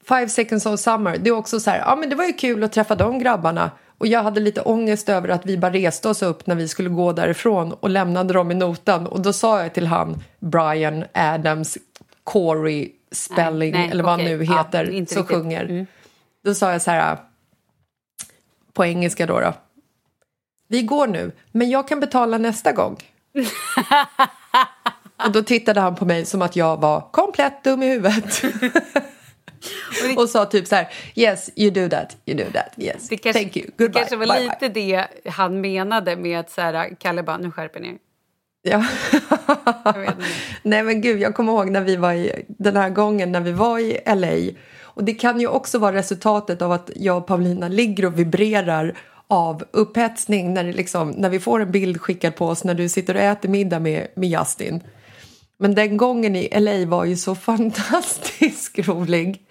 Five seconds of summer, det är också så här, ja men det var ju kul att träffa de grabbarna. Och jag hade lite ångest över att vi bara reste oss upp när vi skulle gå därifrån och lämnade dem i notan. Och då sa jag till han, Brian Adams, Corey Spelling, Nej, nej, eller vad han okej. nu Ja, heter, inte som riktigt. sjunger. Mm. Då sa jag så här, på engelska då, då. Vi går nu, men jag kan betala nästa gång. och då tittade han på mig som att jag var komplett dum i huvudet. och sa typ så här, yes, you do that, you do that, yes, Det kanske, thank you, det goodbye, kanske var bye, lite bye. det han menade med att så här, Kalle bara, nu skärper ni. Ja. Nej men gud, jag kommer ihåg när vi var i, den här gången när vi var i LA. Och det kan ju också vara resultatet av att jag och Paulina ligger och vibrerar av upphetsning när, det liksom, när vi får en bild skickad på oss när du sitter och äter middag med, med Justin. Men den gången i LA var ju så fantastiskt rolig.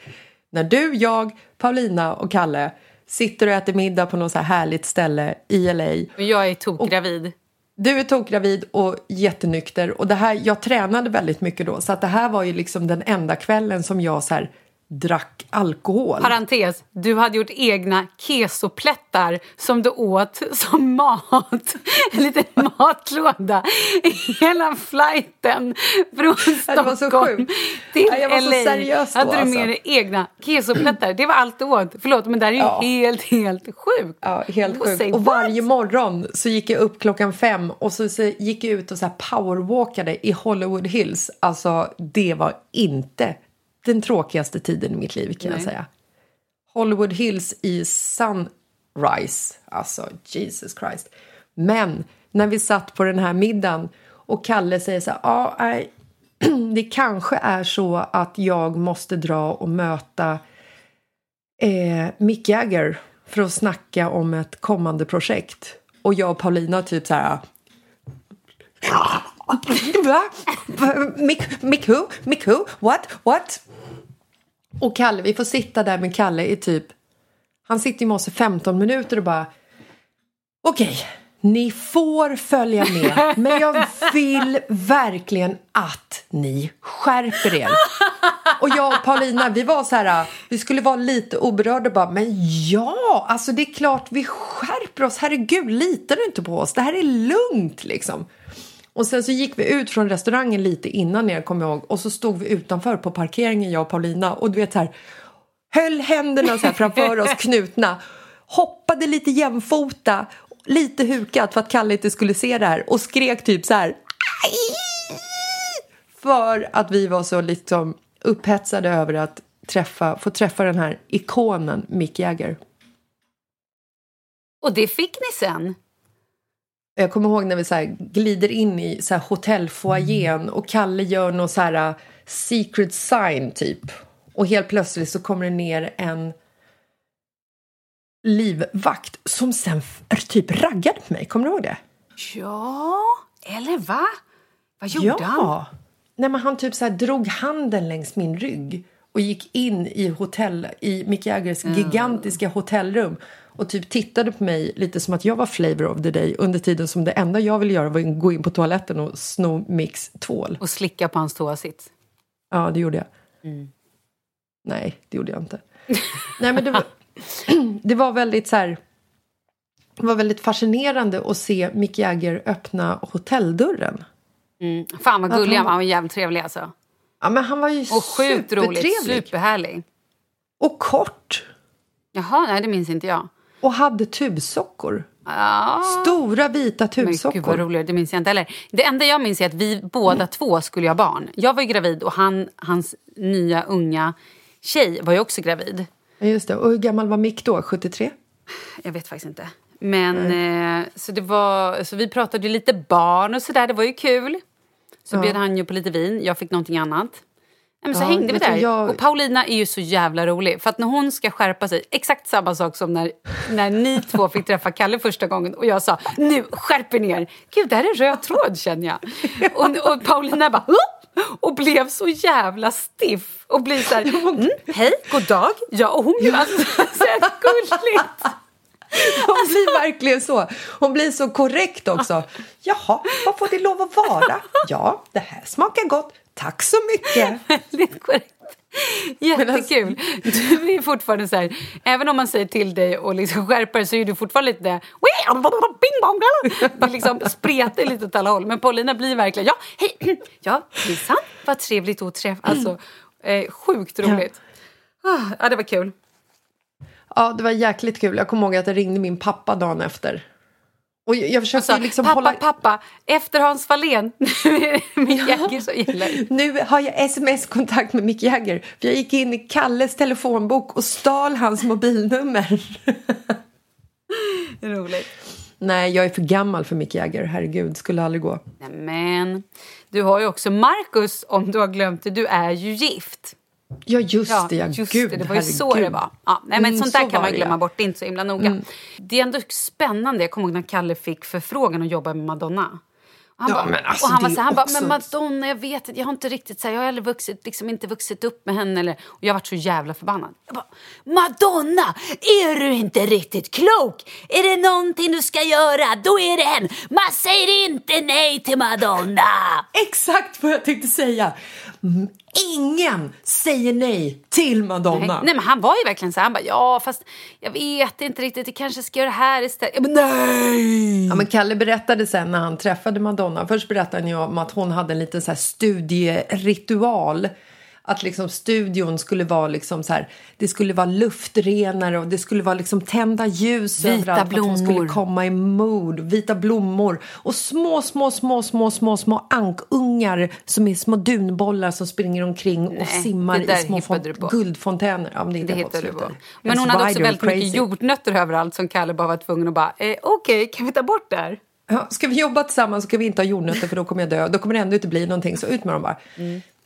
När du, jag, Paulina och Kalle sitter och äter middag på något så här härligt ställe i LA. Och jag är tokgravid. Du är tokgravid och jättenykter. Och det här, jag tränade väldigt mycket då. Så att det här var ju liksom den enda kvällen som jag så här, drack alkohol. Parentes, du hade gjort egna kesoplättar som du åt som mat. En liten matlåda hela flighten från Det var så Stockholm till Ja, jag var så LA. seriös då, hade du alltså. med dig egna kesoplättar. Det var allt du åt. Förlåt, men det här är ju Ja. helt, helt sjukt. Ja, helt Och sjukt. Och varje morgon så gick jag upp klockan fem och så, så gick jag ut och så här powerwalkade i Hollywood Hills. Alltså, det var inte den tråkigaste tiden i mitt liv kan jag Nej. säga. Hollywood Hills i sunrise. Alltså, Jesus Christ. Men när vi satt på den här middagen och Kalle säger så här, ja, nej, det kanske är så att jag måste dra och möta eh, Mick Jagger för att snacka om ett kommande projekt. Och jag och Paulina typ så här... Va? Miku? Miku? What? What? Och Kalle, vi får sitta där med Kalle i typ... Han sitter ju med oss i 15 minuter och bara... Okej, ni får följa med, men jag vill verkligen att ni skärper er. Och jag och Paulina, vi var så här, vi skulle vara lite oberörda bara, men ja, alltså det är klart vi skärper oss, herregud, litar du inte på oss? Det här är lugnt liksom. Och sen så gick vi ut från restaurangen lite innan er, kommer jag ihåg. Och så stod vi utanför på parkeringen, jag och Paulina. Och du vet så här, höll händerna så här framför oss knutna. Hoppade lite jämfota, lite hukat för att Kalle inte skulle se det här. Och skrek typ så här. "Aj!" För att vi var så liksom upphetsade över att träffa, få träffa den här ikonen Mick Jagger. Och det fick ni sen. Jag kommer ihåg när vi så glider in i så här hotellfoajén och Kalle gör någon så här uh, secret sign typ. Och helt plötsligt så kommer det ner en livvakt som sen typ raggade på mig. Kommer du ihåg det? Ja, eller va? Vad gjorde han? Ja. Nej, men han typ så drog handen längs min rygg och gick in i hotell i Mick Jaggers gigantiska hotellrum och typ tittade på mig lite som att jag var flavor of the day under tiden som det enda jag ville göra var att gå in på toaletten och sno Micks tvål. Och slicka på hans toasitt. Ja, det gjorde jag. Nej, det gjorde jag inte. Nej, men det var, det var väldigt så här... Det var väldigt fascinerande att se Mick Jagger öppna hotelldörren. Mm. Fan vad gullig. Han var jävligt trevlig alltså. Ja, men han var ju Och sjukt supertrevlig. Superhärlig. Och kort. Jaha, nej det minns inte jag. Och hade tubsockor. Ja. Stora vita Men gud vad tubsockor. roligt, det minns jag inte heller. Det enda jag minns är att vi båda två skulle ha barn. Jag var ju gravid och han, hans nya unga tjej var ju också gravid. Ja, just det. Och hur gammal var Mick då? 73? Jag vet faktiskt inte. Men eh, så det var, så vi pratade lite barn och sådär, det var ju kul. Så Ja. bjöd han ju på lite vin, jag fick någonting annat. Ja, men så Ja, hängde vi där. jag- Och Paulina är ju så jävla rolig. För att när hon ska skärpa sig, exakt samma sak som när, när ni två fick träffa Kalle första gången och jag sa nu skärp er ner. Gud, det här är en röd tråd känner jag. Och, och Paulina bara "Hup!" och blev så jävla stiff och blir så här, mm, hej, god dag. Ja, och hon blev alltså så här gulligt. Hon blir verkligen så. Hon blir så korrekt också. Jaha, vad får det lov att vara? Ja, det här smakar gott. Tack så mycket. Väldigt korrekt. Jättekul. Du är fortfarande så här, även om man säger till dig och liksom skärper så är du fortfarande lite det liksom spretar lite åt alla håll. Men Paulina blir verkligen, ja, hej, ja, Lisa, vad trevligt att träffa. Alltså, eh, sjukt roligt. Ah, Ja, det var kul. Ja, det var jäkligt kul. Jag kommer ihåg att jag ringde min pappa dagen efter. Och jag, jag försökte Alltså, liksom pappa, hålla... pappa, efter Hans Fahlén, Mick Jagger som gäller. Nu har jag sms-kontakt med Mick Jagger. För jag gick in i Kalles telefonbok och stal hans mobilnummer. Roligt. Nej, jag är för gammal för Mick Jagger. Herregud, skulle aldrig gå. Men du har ju också Marcus, om du har glömt det, du är ju gift. Ja, just Ja, det. Ja, just Gud, det. Det var ju så herregud. det var. Ja, nej, men Mm, sånt där så kan man glömma ja. bort, det är inte så himla noga. Det är ändå spännande. Jag kommer ihåg när Kalle fick förfrågan att jobba med Madonna. Han, Ja, bara, alltså, och han var så här, han bara, men Madonna, jag vet jag har inte riktigt så här, jag har aldrig vuxit, liksom inte vuxit upp med henne. Eller, och jag varit så jävla förbannad. Jag bara, Madonna, är du inte riktigt klok? Är det någonting du ska göra, då är det en. Man säger inte nej till Madonna. Exakt vad jag tänkte säga. Ingen säger nej till Nej, Madonna. nej, men han var ju verkligen så här, han bara, ja fast jag vet inte riktigt, jag kanske ska göra det här istället. Jag bara, nej! Ja, men Kalle berättade sen när han träffade Madonna. Först berättade han ju om att hon hade en liten så här studieritual. Att liksom studion skulle vara liksom så här, det skulle vara luftrenare och det skulle vara liksom tända ljus Vita överallt för att hon skulle blommor. komma i mood. Vita blommor och små, små, små, små, små, små ankungar som är små dunbollar som springer omkring och Nej, simmar i små hittade guldfontäner. Ja, men det, Det är hittar du på. Men hon hade också väldigt and mycket crazy. jordnötter överallt som Kalle bara var tvungen att bara, eh, okej, kan vi ta bort det här? Ja, ska vi jobba tillsammans så kan vi inte ha jordnötter för då kommer jag dö. Då kommer det ändå inte bli någonting, så ut med dem bara.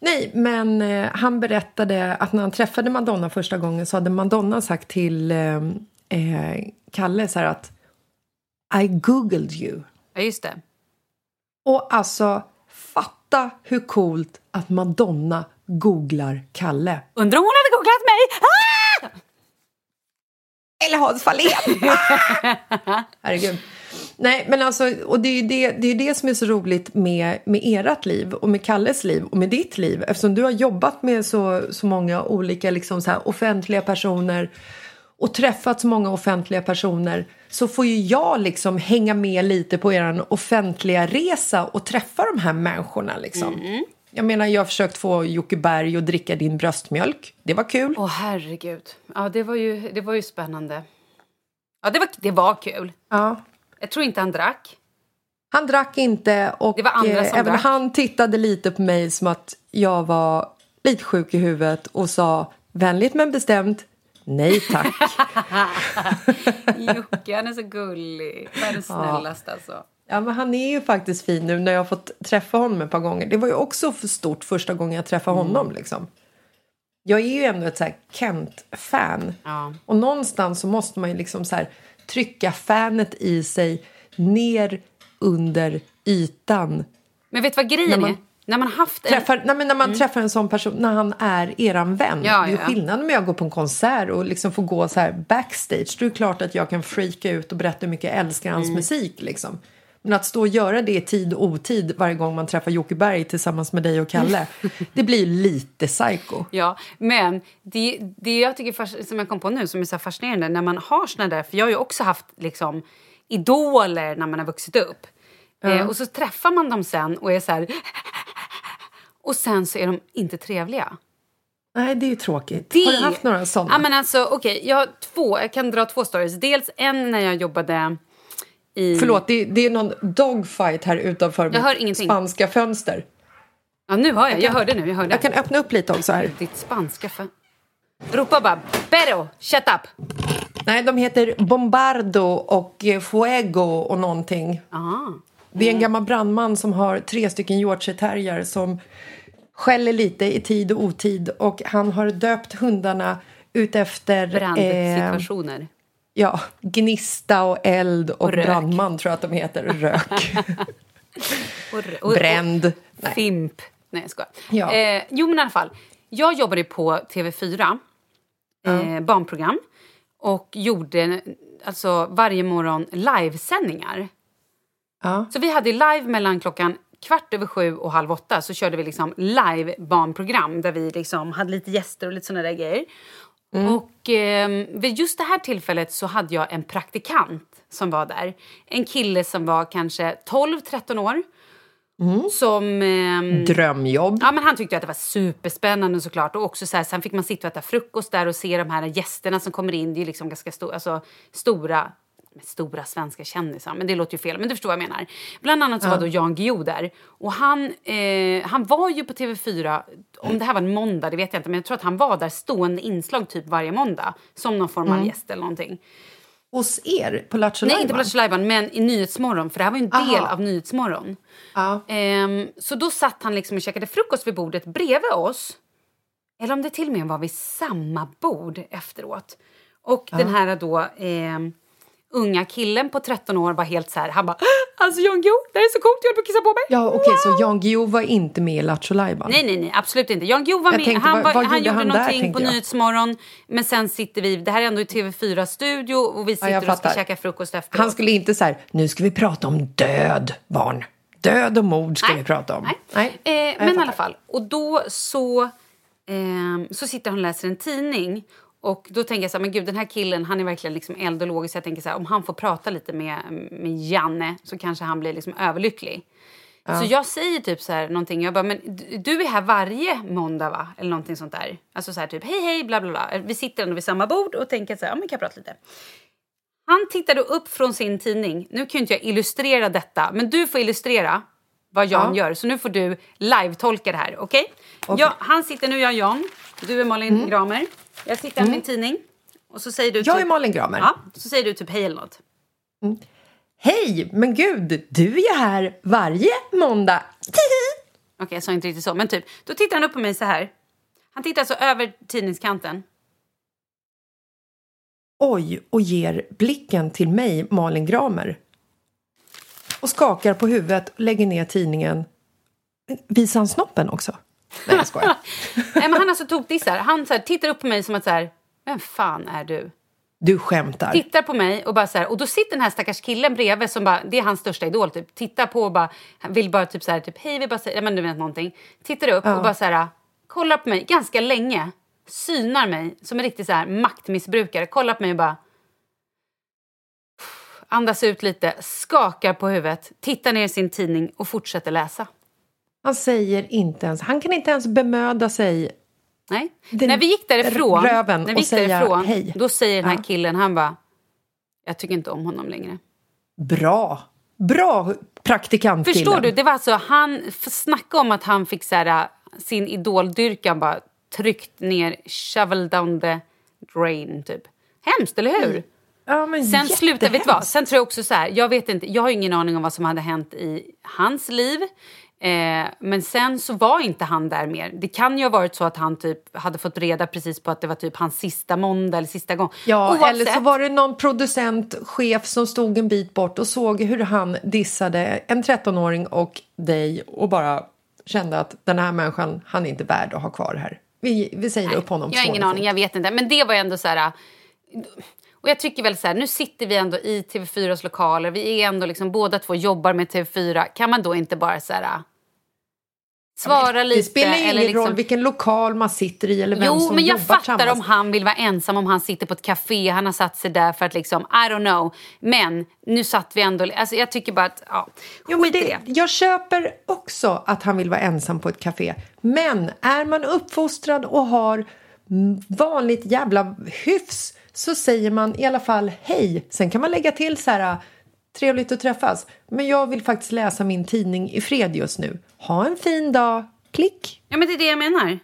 Nej, men eh, han berättade att när han träffade Madonna första gången så hade Madonna sagt till eh, eh, Kalle så här att I googled you. Ja, just det. Och alltså, fatta hur coolt att Madonna googlar Kalle. Undrar om hon hade googlat mig? Ah! Eller Hans Fahlén! Ah! Herregud. Nej, men alltså, och det är ju det, det, är det som är så roligt med, med ert liv och med Kalles liv och med ditt liv eftersom du har jobbat med så, så många olika liksom så här, offentliga personer och träffat så många offentliga personer så får ju jag liksom hänga med lite på er offentliga resa och träffa de här människorna. Liksom. Mm. Jag menar, jag har försökt få Jocke Berg att dricka din bröstmjölk. Det var kul. Åh herregud. Ja, det var ju, det var ju spännande. Ja, det var, det var kul. Ja. Jag tror inte han drack. Han drack inte och eh, även drack. han tittade lite på mig som att jag var lite sjuk i huvudet och sa vänligt men bestämt nej tack. Jocke, han är så gullig. Världens snällaste alltså. Ja, men han är ju faktiskt fin nu när jag har fått träffa honom ett par gånger. Det var ju också för stort första gången jag träffade Mm. honom. Liksom. Jag är ju ändå ett så Kent-fan. Ja. Och någonstans så måste man ju liksom så här trycka fanet i sig ner under ytan. Men vet du vad grejen När man är? När man haft en... Träffar, nej, när man träffar en sån person, när han är eran vän. Mm. Ja, det är ja. skillnad med att gå på en konsert och liksom få gå så här backstage. Då är det klart att jag kan freaka ut och berätta hur mycket jag älskar hans Mm. musik. Liksom. Men att stå och göra det i tid och otid varje gång man träffar Jocke Berg tillsammans med dig och Kalle, det blir lite psycho. Ja, men det, det jag tycker som jag kom på nu som är så fascinerande när man har såna där, för jag har ju också haft liksom idoler när man har vuxit upp. Eh, och så träffar man dem sen och är så här och sen så är de inte trevliga. Nej, det är ju tråkigt. Det- Har du haft några sådana? Ja, men alltså, okej, jag har två, jag kan dra två stories. Dels en när jag jobbade i... Förlåt, det, det är någon dogfight här utanför Jag hör ingenting. spanska fönster. Ja, nu har jag, jag hörde nu, jag hörde. Jag kan öppna upp lite också här. Ditt spanska för... Ropa bara Pero, shut up! Nej, de heter Bombardo och eh, Fuego och någonting. Ah. Det är en gammal brandman som har tre stycken Yorkshire som skäller lite i tid och otid och han har döpt hundarna utefter eh, Brandsituationer. Ja, gnista och eld och, Och rök. brandman tror jag att de heter. Rök. Och, och, Bränd. Nej. Fimp. Nej, jag skojar. Ja. Eh, jo, men i alla fall. Jag jobbade på TV4, eh, barnprogram och gjorde alltså, varje morgon livesändningar. Ja. Så vi hade live mellan klockan kvart över sju och halv åtta så körde vi liksom live barnprogram där vi liksom hade lite gäster och lite såna där grejer. Och eh, vid just det här tillfället så hade jag en praktikant som var där. En kille som var kanske 12-13 år. Som... ehm, Drömjobb. Ja, men han tyckte att det var superspännande såklart. Och också så här, sen fick man sitta och äta frukost där och se de här gästerna som kommer in. Det är liksom ganska sto- alltså, stora, stora svenska kändisar. Men det låter ju fel, men du förstår vad jag menar. Bland annat så var då Jan Guillou där. Och han, eh, han var ju på TV4, om det här var en måndag det vet jag inte. Men jag tror att han var där stående inslag typ varje måndag. Som någon form av gäst eller någonting. Hos er på Lattjo Nej, inte på Lattjo men i Nyhetsmorgon. För det här var ju en Aha. del av Nyhetsmorgon. Ja. Ehm, så då satt han liksom och käkade frukost vid bordet bredvid oss. Eller om det till och med var vid samma bord efteråt. Och den här då ehm, unga killen på 13 år var helt så här, han bara Alltså Jan Guillou, det här är så coolt, jag höll på att kissa på mig. Ja, okej, så Jan Guillou var inte med i Lattjo? Nej, nej, nej, absolut inte. Jan Guillou var Jag med. tänkte, han, var, han gjorde han där, någonting tänkte på jag. Nyhetsmorgon. Men sen sitter vi, det här är ändå i TV4-studio och vi sitter jag och ska käka frukost efteråt. Han skulle inte så här, nu ska vi prata om död, barn. Död och mord ska vi prata om. Nej. Eh, jag men i alla fall. Och då så, ehm, så sitter han och läser en tidning. Och då tänker jag så här, men gud den här killen han är verkligen liksom eld och låg. Så jag tänker så här, om han får prata lite med, med Janne så kanske han blir liksom överlycklig. Så jag säger typ så här någonting, jag bara, men du- är här varje måndag va? Eller någonting sånt där. Alltså så här typ, hej hej bla bla bla. Vi sitter ändå vid samma bord och tänker så här, ja men kan jag prata lite. Han tittade upp från sin tidning. Nu kan ju inte jag illustrera detta, men du får illustrera vad Jan Ja. gör. Så nu får du live-tolka det här, okej? Ja, han sitter nu, jag Jan. Du är Malin Gramer. Jag sitter med min tidning. Och så säger du Jag typ, är Malin Gramer. Ja, så säger du typ hej eller något. Hej, men gud, du är ju här varje måndag. Okej, jag sa inte riktigt så, men typ. Då tittar han upp på mig så här. Han tittar alltså över tidningskanten. Oj, och ger blicken till mig, Malin Gramer. Och skakar på huvudet, lägger ner tidningen. Visar han snoppen också? Nej, jag skojar. Nej, men han alltså tokdissar. Han så här, tittar upp på mig som att så här, vem fan är du? Du skämtar. Tittar på mig och bara så här, och då sitter den här stackars killen bredvid som bara, det är hans största idol typ. Tittar på och bara, vill bara typ så här, typ hej vi bara säger, ja men du vet någonting. Tittar upp och bara så här, kollar på mig ganska länge. synar mig som en riktig så här maktmissbrukare. Kollar på mig och bara... Andas ut lite, skakar på huvudet, tittar ner i sin tidning och fortsätter läsa. Han säger inte ens, han kan inte ens bemöda sig. Nej. Den när vi gick därifrån, röven när vi och gick därifrån hej. då säger den här Ja. killen, han bara... Jag tycker inte om honom längre. Bra! Bra praktikantkille. Förstår du? Det var alltså, han, snacka om att han fick så här, sin idoldyrkan bara tryckt ner, shovel down the drain typ. Hemskt, eller hur? Ja, men Sen slutar, vet du vad? Sen tror jag också så här, jag vet inte, jag har ingen aning om vad som hade hänt i hans liv. Eh, men sen så var inte han där mer. Det kan ju ha varit så att han typ hade fått reda precis på att det var typ hans sista måndag eller sista gång. Ja, Oavsett. eller så var det någon producent, chef som stod en bit bort och såg hur han dissade en 13-åring och dig och bara kände att den här människan, han är inte värd att ha kvar här. Vi, vi säger upp honom. Jag har ingen aning, jag vet inte. Men det var ändå så här... Och jag tycker väl så här, nu sitter vi ändå i TV4s lokaler. Vi är ändå liksom, båda två jobbar med TV4. Kan man då inte bara så här... Svara lite? Det spelar ingen eller liksom, roll vilken lokal man sitter i eller vem Jo, som men jag fattar om han vill vara ensam, om han sitter på ett café, han har satt sig där för att liksom, I don't know. Men nu satt vi ändå, alltså jag tycker bara att, ja, Jo, men det, det. jag köper också att han vill vara ensam på ett café. Men är man uppfostrad och har vanligt jävla hyfs så säger man i alla fall hej. Sen kan man lägga till så här trevligt att träffas. Men jag vill faktiskt läsa min tidning i fred just nu. Ha en fin dag. Klick. Ja, men det är det jag menar.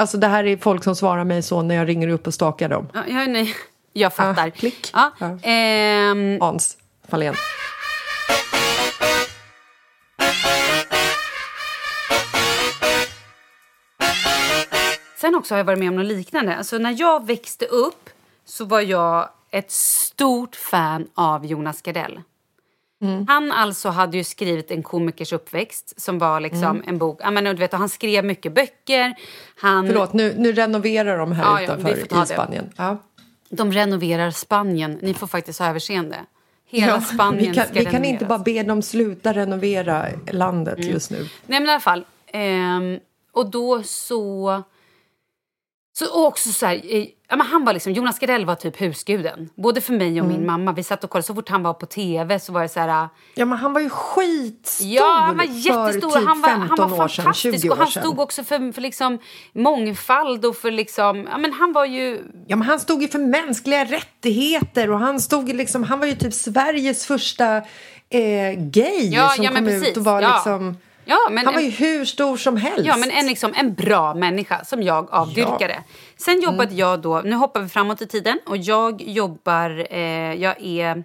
Alltså det här är folk som svarar mig så när jag ringer upp och stakar dem. Ja, nej, jag fattar. Ah, klick. Ja, Ja. ehm, Hans Fahlén. Sen också har jag varit med om något liknande. Alltså när jag växte upp så var jag ett stort fan av Jonas Gardell. Han alltså hade ju skrivit En komikers uppväxt som var liksom en bok. Ja, men, du vet, han skrev mycket böcker. Han, Förlåt, nu, nu renoverar de här Ja, ja, utanför ta i. Spanien. Ja. De renoverar Spanien. Ni får faktiskt ha överseende. Hela Ja, Spanien vi kan, ska vi kan inte bara be dem sluta renovera landet just nu. Nej men i alla fall. Ehm, och då så... Så och också så här, eh, ja, men han var liksom, Jonas Gardell var typ husguden. Både för mig och Mm. min mamma. Vi satt och kollade, så fort han var på tv så var det så här... Ja, men han var ju skitstor Ja, han var jättestor. för typ han var, 15 han var år sedan, fantastisk. 20 och år han sedan. stod också för, för liksom mångfald och för liksom... Ja, men han var ju... Ja, men han stod ju för mänskliga rättigheter och han stod liksom, han var ju typ Sveriges första eh, gay Ja, som ja, men kom ut precis. och var Ja. liksom... Ja, men han var en- ju hur stor som helst. Ja, men en, liksom, en bra människa som jag avdyrkade. Sen jobbade Mm. jag då, nu hoppar vi framåt i tiden och jag jobbar, eh, jag är,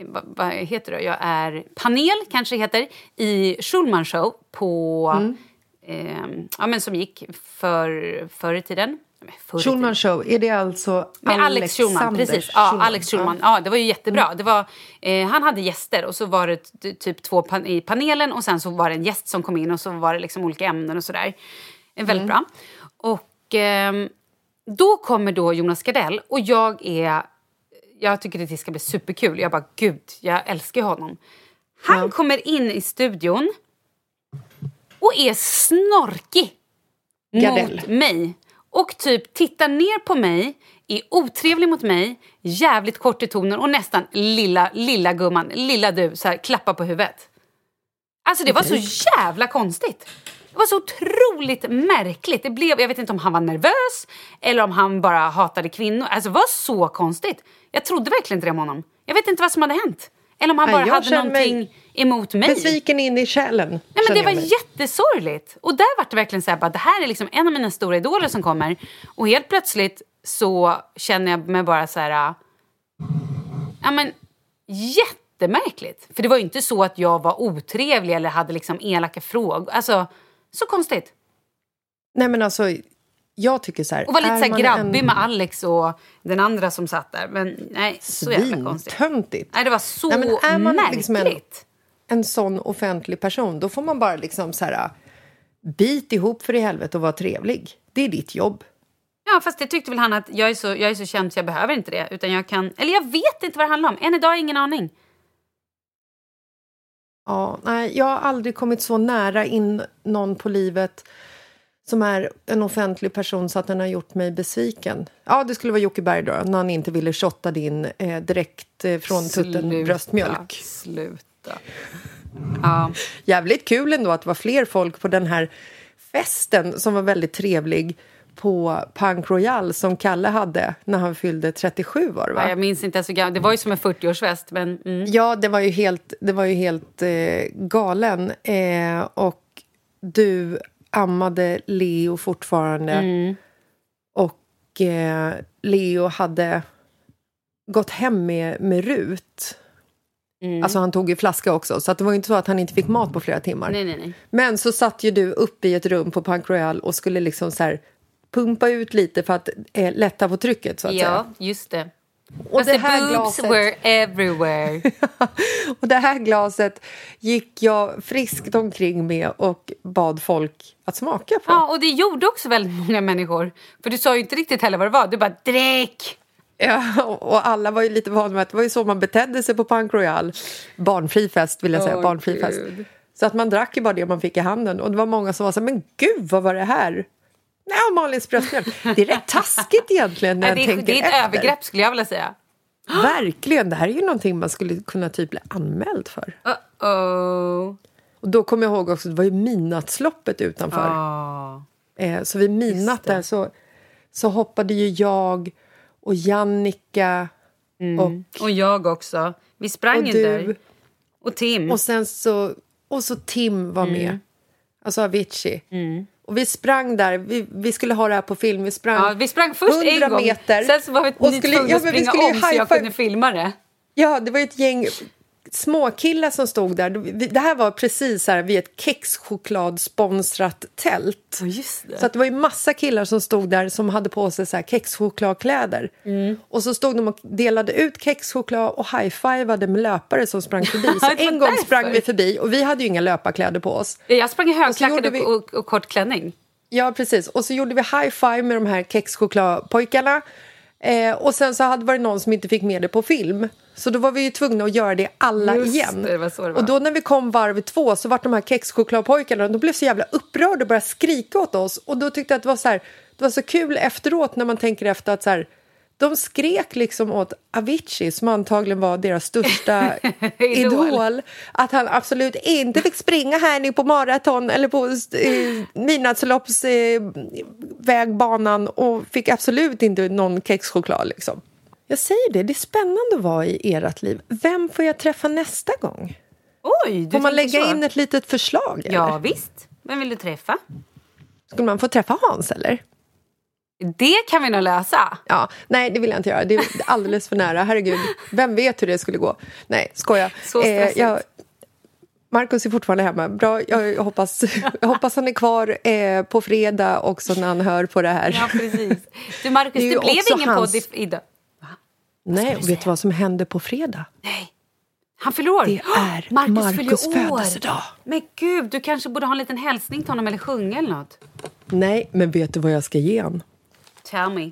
vad, vad heter det, jag är panel kanske heter, i Schulman show på, Mm. eh, ja men som gick för, förr i tiden. Schulman show, är det alltså Med Alex Schulman, precis. Ja, Schulman? Alex Schulman. Ja. det var ju jättebra. Det var, eh, han hade gäster och så var det typ två pan- i panelen och sen så var det en gäst som kom in och så var det liksom olika ämnen och sådär. Eh, väldigt bra. Och ehm, då kommer då Jonas Gardell och jag är... Jag tycker att det ska bli superkul. Jag bara, gud, jag älskar honom. Han kommer in i studion och är snorkig Gardell. mot mig. Och typ tittar ner på mig, är otrevlig mot mig, jävligt kort i tonen och nästan lilla, lilla gumman, lilla du, så här, klappar på huvudet. Alltså det var så jävla konstigt. Det var så otroligt märkligt. Det blev, jag vet inte om han var nervös eller om han bara hatade kvinnor. Alltså det var så konstigt. Jag trodde verkligen inte det om honom. Jag vet inte vad som hade hänt. Eller om han bara jag hade någonting emot mig. Besviken in i själen. Nej, men det var mig. jättesorgligt. Och där var det verkligen så här, bara, det här är liksom en av mina stora idoler som kommer. Och helt plötsligt så känner jag mig bara så här... äh, Ja, men jättemärkligt. För det var ju inte så att jag var otrevlig eller hade liksom elaka frågor. Alltså, så konstigt. Nej, men alltså, jag tycker så här... Och var lite så grabbig en med Alex och den andra som satt där. Men nej, så jävla konstigt. Nej, det var så Nej, men är man märkligt. liksom en- en sån offentlig person, då får man bara liksom så här... Bit ihop för i helvete och vara trevlig. Det är ditt jobb. Ja, fast det tyckte väl han att jag är, så, jag är så känd så jag behöver inte det. Utan jag kan... Eller jag vet inte vad det handlar om. Än idag har jag ingen aning. Ja, nej, jag har aldrig kommit så nära in någon på livet som är en offentlig person så att den har gjort mig besviken. Ja, det skulle vara Jocke Berg då, när han inte ville shotta din eh, direkt eh, från tutten Sluta, bröstmjölk. Sluta. Ja. Jävligt kul ändå att det var fler folk på den här festen som var väldigt trevlig på Punk Royal som Kalle hade när han fyllde 37 var det va? Ja, jag minns inte så gammal. Det var ju som en 40-årsfest. Men, mm. Ja, det var ju helt, det var ju helt eh, galen. Eh, och du ammade Leo fortfarande. Mm. Och eh, Leo hade gått hem med, med Rut. Mm. Alltså han tog ju flaska också, så det var inte så att han inte fick mat på flera timmar. Nej, nej, nej. Men så satt ju du uppe i ett rum på Punk Royal och skulle liksom så här pumpa ut lite för att eh, lätta på trycket så att säga. Ja, just det. Och Fast det the här boobs glaset- were everywhere. och det här glaset gick jag friskt omkring med och bad folk att smaka på. ja, och det gjorde också väldigt många människor. För du sa ju inte riktigt heller vad det var. Du bara drick! Ja, och alla var ju lite vana med att det var ju så man betedde sig på Punk Royal. Barnfri fest vill jag säga, Åh, barnfri fest. Så att man drack ju bara det man fick i handen och det var många som var så här, men gud vad var det här? Nej, Malins bröstmjölk. Det är rätt taskigt egentligen när jag det, tänker det är ett efter. övergrepp skulle jag vilja säga. Verkligen, det här är ju någonting man skulle kunna typ bli anmäld för. Uh-oh. Och då kommer jag ihåg också, det var ju midnattsloppet utanför. Ah. Eh, så vid midnatt där så, så hoppade ju jag och Jannica och, Och jag också. Vi sprang och ju du. där. Och Tim. Och sen så, och så Tim var Mm. med. Alltså Avicii. Och vi sprang där, vi, vi skulle ha det här på film. Vi sprang, ja, vi sprang först 100 en gång, meter. sen så var vi och skulle- ja, men vi skulle om så jag kunde filma det. Ja, det var ju ett gäng småkillar som stod där. Vi- Det här var precis här vid ett kexchokladsponsrat tält. just det. Så att det var ju massa killar som stod där som hade på sig så här kexchokladkläder. Mm. Och så stod de och delade ut kexchoklad och high-fivade med löpare som sprang förbi. Så en gång därför. sprang vi förbi och vi hade ju inga löparkläder på oss. Jag sprang i högklackat vi- och, och, och kort klänning. Ja, precis. Och så gjorde vi high-five med de här kexchokladpojkarna. Eh, och sen så hade varit någon som inte fick med det på film. Så då var vi ju tvungna att göra det alla Just igen. det. Och då när vi kom varv två så var de här kexchokladpojkarna, de blev så jävla upprörda och började skrika åt oss. Och då tyckte jag att det var så här, det var så kul efteråt när man tänker efter att så här, de skrek liksom åt Avicii som antagligen var deras största Idol. idol. Att han absolut inte fick springa här nu på maraton eller på eh, midnattsloppsvägbanan och fick absolut inte någon kexchoklad. Liksom. Jag säger det, det är spännande att vara i ert liv. Vem får jag träffa nästa gång? Oj, Får man lägga så. in ett litet förslag? Eller? Ja, visst. Vem vill du träffa? Skulle man få träffa Hans eller? Det kan vi nog lösa. Ja, nej, det vill jag inte göra. Det är alldeles för nära. Herregud, vem vet hur det skulle gå? Nej, skoja. Så stressigt. jag, Markus är fortfarande hemma. Bra, jag, hoppas, jag hoppas han är kvar eh, på fredag också när han hör på det här. Ja, precis. Du, Markus, Det det, blev ingen hans- podd idag. nej, vet du vad som händer på fredag? Nej. Han fyller år. Det är Marcus Marcus födelsedag. Men gud, du kanske borde ha en liten hälsning till honom eller sjunga eller något. Nej, men vet du vad jag ska ge han? Tell me.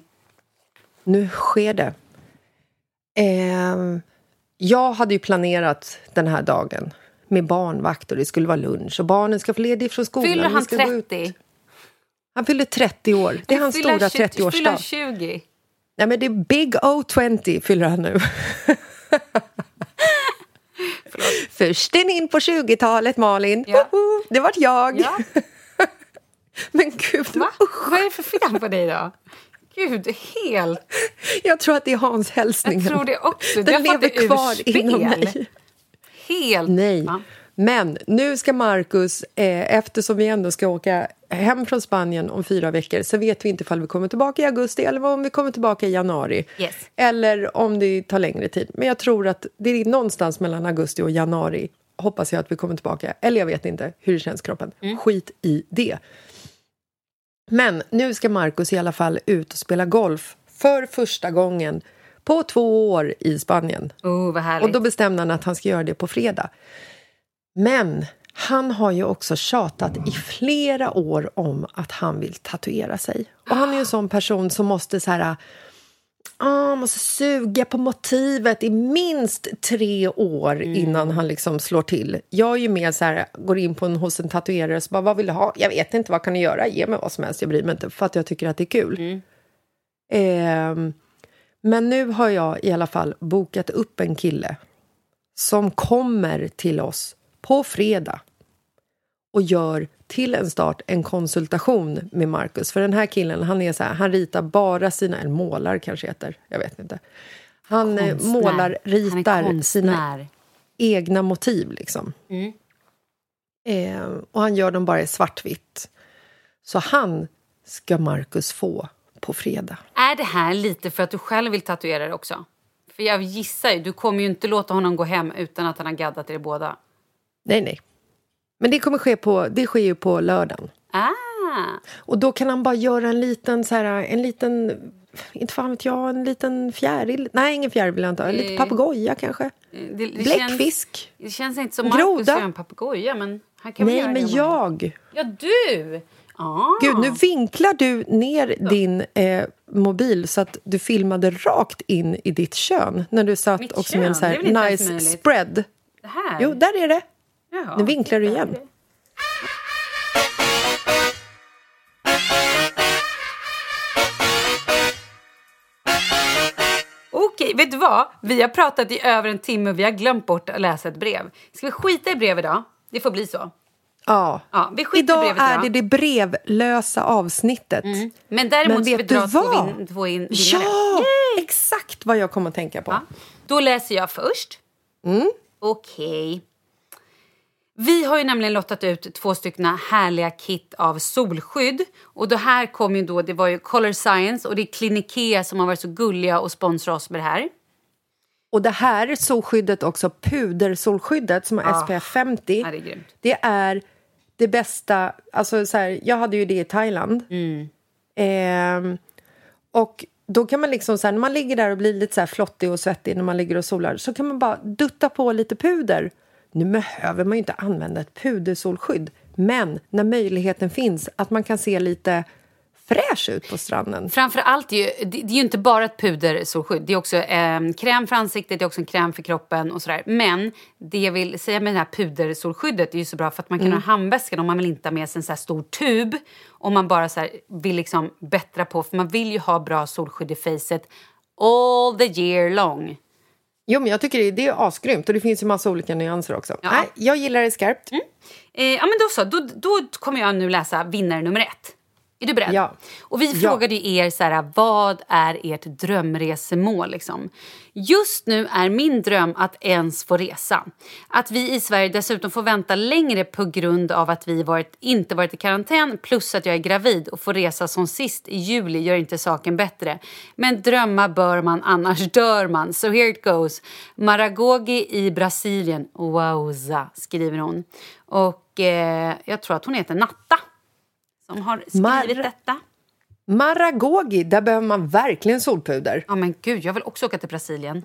Nu sker det. Eh, jag hade ju planerat den här dagen med barnvakt och det skulle vara lunch och barnen ska få ledigt från skolan. Fyller han ska gå ut. 30? Han fyller 30 år. Det är hans stora 20 Fyller 30-årsdag. 20? Nej, men det är Big O20 fyller han nu. Först in på 20-talet, Malin. Ja. Woho! Det var jag. Ja. Men gud, Va? Vad är det för fel på dig då? Gud, helt... jag tror att det är Hans hälsning. Jag tror det också. Den lever det kvar inom mig. Helt... Nej. Va? Men nu ska Marcus, eh, eftersom vi ändå ska åka hem från Spanien om fyra veckor så vet vi inte ifall vi kommer tillbaka i augusti eller om vi kommer tillbaka i januari. Yes. Eller om det tar längre tid. Men jag tror att det är någonstans mellan augusti och januari hoppas jag att vi kommer tillbaka. Eller jag vet inte hur det känns i kroppen. Mm. Skit i det. Men nu ska Marcus i alla fall ut och spela golf för första gången på två år i Spanien. Oh. Och då bestämde han att han ska göra det på fredag. Men han har ju också tjatat i flera år om att han vill tatuera sig. Och han är ju en sån person som måste så här... ah, måste suga på motivet i minst tre år innan han liksom slår till. Jag är ju mer så här, går in på en, hos en tatuerare och så bara, vad vill du ha? Jag vet inte, vad kan du göra? Ge mig vad som helst, jag bryr mig inte, för att jag tycker att det är kul. Ehm, men nu har jag i alla fall bokat upp en kille som kommer till oss på fredag och gör till en start en konsultation med Marcus. För den här killen, han är så här, han ritar bara sina, eller målar kanske heter, jag vet inte. Han eh, Konstnär. målar, ritar sina egna motiv liksom. Mm. Eh, och han gör dem bara i svartvitt. Så han ska Marcus få på fredag. Är det här lite för att du själv vill tatuera det också? För jag gissar ju, du kommer ju inte låta honom gå hem utan att han har gaddat er båda. Nej, nej. Men det kommer ske på, det sker ju på lördagen. Ah! Och då kan han bara göra en liten, så här, en liten, inte fan vet jag, en liten fjäril. Nej, ingen fjäril vill jag inte ha. En liten Eh, papegoja kanske. Det, det Bläckfisk. Känns, det känns inte som. Marcus gör en papegoja, men han kan Nej, men jag. Ja, du! Ah. Gud, nu vinklar du ner din eh, mobil så att du filmade rakt in i ditt kön när du satt Mitt också med en kön? så är här nice möjligt. spread. Här? Jo, där är det. Jaha, Nu vinklar du igen. Okej, vet du vad? Vi har pratat i över en timme och vi har glömt bort att läsa ett brev. Ska vi skita i brev idag? Det får bli så. Ja. Ja, vi skiter Idag brevet är idag. det det brevlösa avsnittet. Men däremot Men ska vi dra två, vin, två in, vinnare. Ja, exakt vad jag kommer att tänka på. Ja. Då läser jag först. Mm. Okej. Vi har ju nämligen lottat ut två stycken härliga kit av solskydd. Och det här kom ju då, det var ju Color Science och det är Clinique som har varit så gulliga och sponsrat oss med det här. Och det här solskyddet också, pudersolskyddet som har SPF 50. Ja, det är grymt. Det är det bästa... Alltså så här, jag hade ju det i Thailand. Mm. Ehm, och då kan man liksom så här, när man ligger där och blir lite så flottig och svettig när man ligger och solar så kan man bara dutta på lite puder. Nu behöver man ju inte använda ett pudersolskydd men när möjligheten finns att man kan se lite fräsch ut på stranden. Framför allt, ju, det, det är ju inte bara ett pudersolskydd. Det är också eh, kräm för ansiktet, det är också en kräm för kroppen och sådär. Men det jag vill säga med det här pudersolskyddet är ju så bra för att man kan Mm. ha handväskan om man vill inte ha med sig en så stor tub. Om man bara så vill liksom bättra på, för man vill ju ha bra solskydd i facet all the year long. Jo, men jag tycker det, det är asgrymt och det finns ju massa olika nyanser också. Nej, jag gillar det skarpt. Eh, ja, men då så. Då, då kommer jag nu läsa vinnare nummer ett. Är du beredd? Ja. Och vi Ja. frågade ju er så här, vad är ert drömresemål? Liksom? Just nu är min dröm att ens få resa. Att vi i Sverige dessutom får vänta längre på grund av att vi varit, inte varit i karantän plus att jag är gravid och får resa som sist i juli gör inte saken bättre. Men drömma bör man, annars dör man. So here it goes. Maragogi i Brasilien. Wowza, skriver hon. Och eh, jag tror att hon heter Natta som har skrivit Mar- detta. Maragogi, där behöver man verkligen solpuder. Ja men gud, jag vill också åka till Brasilien.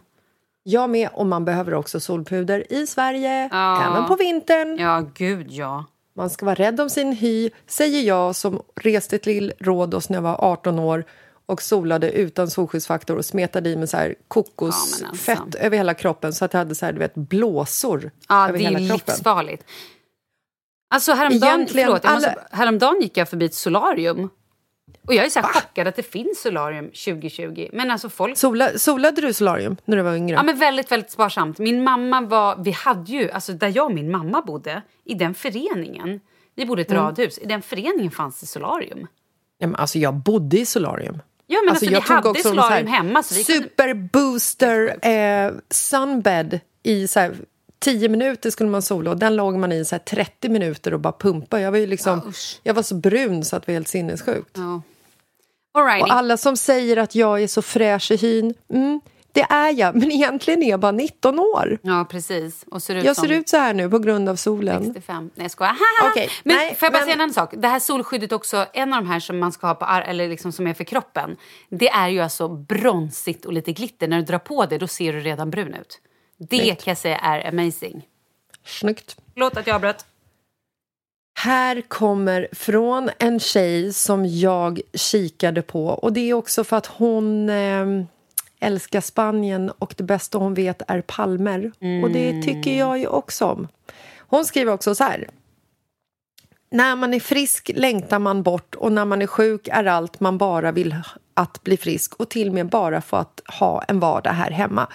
Jag med, och man behöver också solpuder i Sverige, Ja. även på vintern. Ja, gud ja. Man ska vara rädd om sin hy, säger jag som reste till Rhodos när jag var 18 år och solade utan solskyddsfaktor och smetade i med så här Ja, kokosfett men alltså. över hela kroppen så att jag hade så här, du vet, blåsor Ja, över det är hela kroppen. livsfarligt. Alltså häromdagen, Egentligen, förlåt, måste, alla- häromdagen gick jag förbi ett solarium. Och jag är så här chockad att det finns solarium 2020. Men alltså folk... Sola, solade du solarium när du var yngre? Ja, men väldigt, väldigt sparsamt. Min mamma var... Vi hade ju, alltså där jag och min mamma bodde, i den föreningen. Vi bodde i ett Mm. radhus. I den föreningen fanns det solarium. Ja, men alltså, jag bodde i solarium. Ja, men alltså, vi jag tog hade också solarium hemma. Så vi kunde... Superbooster eh, sunbed i så här, 10 minuter skulle man sola och den låg man i så här 30 minuter och bara pumpa. Jag var ju liksom, usch. jag var så brun så att det var helt sinnessjukt. Alrighty. Och alla som säger att jag är så fräsch i hyn, mm, det är jag, men egentligen är jag bara 19 år. Ja, precis. Och ser ut Jag ser ut så här nu på grund av solen. 65. Nej, jag skojar. Okej, men nej, får jag bara men- säga en sak? Det här solskyddet också, en av de här som man ska ha på eller liksom som är för kroppen. Det är ju alltså bronsigt och lite glitter. När du drar på det då ser du redan brun ut. Det Snyggt. kan jag säga är amazing. Snyggt. Förlåt att jag avbröt. Här kommer från en tjej som jag kikade på. Och Det är också för att hon eh, älskar Spanien och det bästa hon vet är palmer. Och det tycker jag ju också om. Hon skriver också så här. När man är frisk längtar man bort och när man är sjuk är allt man bara vill att bli frisk och till och med bara få att ha en vardag här hemma.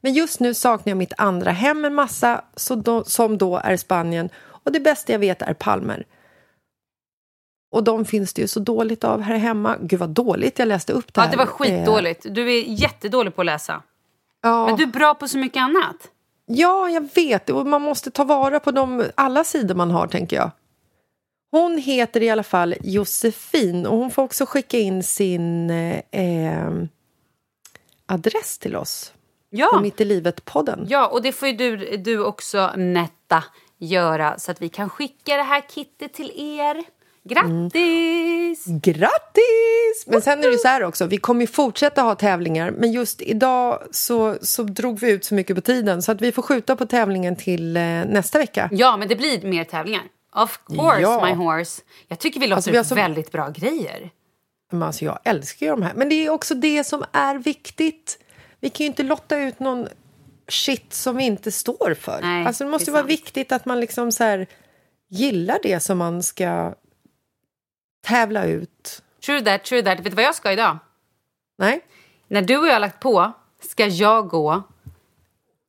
Men just nu saknar jag mitt andra hem en massa så då, som då är Spanien och det bästa jag vet är palmer. Och de finns det ju så dåligt av här hemma. Gud vad dåligt jag läste upp det Ja, här. det var skitdåligt. Du är jättedålig på att läsa. Eh, ja. Men du är bra på så mycket annat. Ja, jag vet. Och man måste ta vara på de, alla sidor man har, tänker jag. Hon heter i alla fall Josefin och hon får också skicka in sin eh, adress till oss. På Ja, Mitt i livet-podden. ja och det får ju du, du också, Netta, göra så att vi kan skicka det här kittet till er. Grattis! Grattis! Men sen är det så här också, vi kommer ju fortsätta ha tävlingar men just idag så, så drog vi ut så mycket på tiden så att vi får skjuta på tävlingen till eh, nästa vecka. Ja, men det blir mer tävlingar. Of course, Ja. my horse. Jag tycker vi låter Alltså, vi ut så- väldigt bra grejer. Men alltså jag älskar ju de här. Men det är också det som är viktigt. Vi kan ju inte lotta ut någon shit som vi inte står för. Nej, alltså det måste det vara sant. viktigt att man liksom så här gillar det som man ska tävla ut. True that, true that. Vet du vad jag ska idag? Nej? När du och jag har lagt på ska jag gå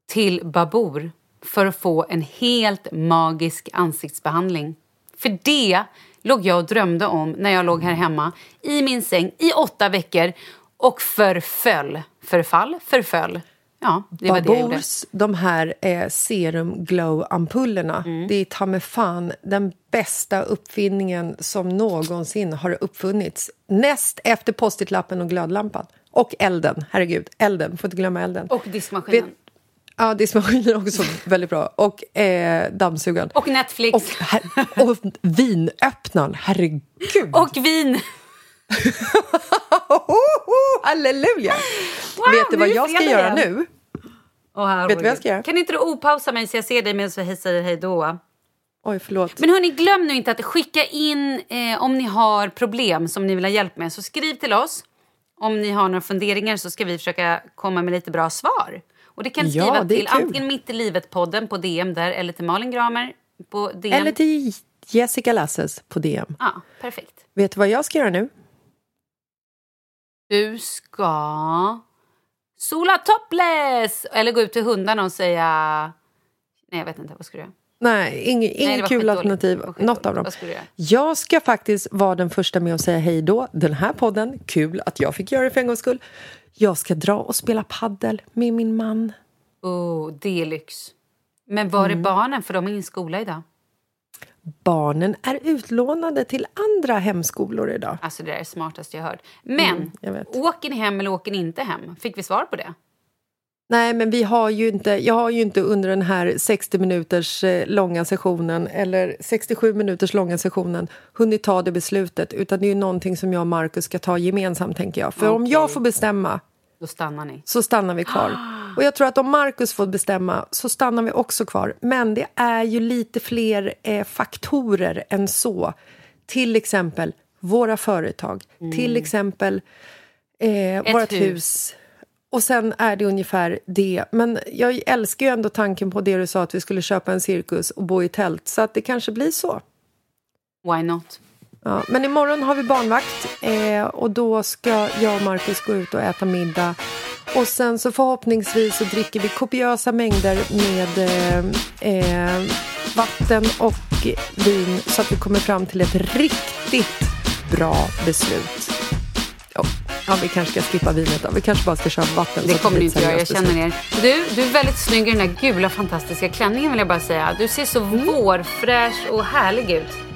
till Babor för att få en helt magisk ansiktsbehandling. För det låg jag och drömde om när jag låg här hemma i min säng i åtta veckor och förföll. Förfall? Förföll. Ja, det var det jag gjorde. Babors, de här eh, serum glow-ampullerna. Mm. Det är ta mig fan den bästa uppfinningen som någonsin har uppfunnits. Näst efter post-it-lappen och glödlampan. Och elden, herregud. Elden, får inte glömma elden. Och diskmaskinen. Vet- Ja, diskmaskinen är också väldigt bra. Och eh, dammsugaren. Och Netflix. Och, her- och vinöppnaren, herregud! Och vin. Halleluja! Wow, Vet du vad jag ska göra nu? Herregud. Vet du vad jag ska göra? Kan inte du opausa mig så jag ser dig medan jag säger hej då? Oj, förlåt. Men hörni, glöm nu inte att skicka in eh, om ni har problem som ni vill ha hjälp med. Så skriv till oss. Om ni har några funderingar så ska vi försöka komma med lite bra svar. Och det kan ni Ja, skriva är till kul. antingen Mitt i livet-podden på DM där eller till Malin Gramer på DM. Eller till Jessica Lasses på DM. Ja, perfekt. Vet du vad jag ska göra nu? Du ska sola topless! Eller gå ut till hundarna och säga... Nej, jag vet inte. Vad ska du göra? Nej, ing, inget var kul alternativ. Något av dem. Jag ska faktiskt vara den första med att säga hej då. Den här podden, kul att jag fick göra det för en gångs skull. Jag ska dra och spela paddel med min man. Oh, det är lyx. Men var Mm. är barnen? För de är ingen skola idag. Barnen är utlånade till andra hemskolor idag. Alltså det är det smartaste jag hört. Men, Mm, jag åker ni hem eller åker ni inte hem? Fick vi svar på det? Nej, men vi har ju inte, jag har ju inte under den här 60 minuters eh, långa sessionen eller 67 minuters långa sessionen hunnit ta det beslutet. Utan det är ju någonting som jag och Markus ska ta gemensamt, tänker jag. För om Okej. jag får bestämma Då stannar ni. så stannar vi kvar. Och jag tror att om Markus får bestämma så stannar vi också kvar. Men det är ju lite fler eh, faktorer än så. Till exempel våra företag, till exempel eh, vårt hus. hus. Och sen är det ungefär det. Men jag älskar ju ändå tanken på det du sa att vi skulle köpa en cirkus och bo i tält. Så att det kanske blir så. Why not? Ja, men imorgon har vi barnvakt eh, och då ska jag och Markus gå ut och äta middag. Och sen så förhoppningsvis så dricker vi kopiösa mängder med eh, eh, vatten och vin så att vi kommer fram till ett riktigt bra beslut. Ja, ja vi kanske ska skippa vinet då. Vi kanske bara ska köra vatten. Det kommer ett inte göra, jag känner er. Du, du är väldigt snygg i den där gula fantastiska klänningen vill jag bara säga. Du ser så Mm. vårfräsch och härlig ut.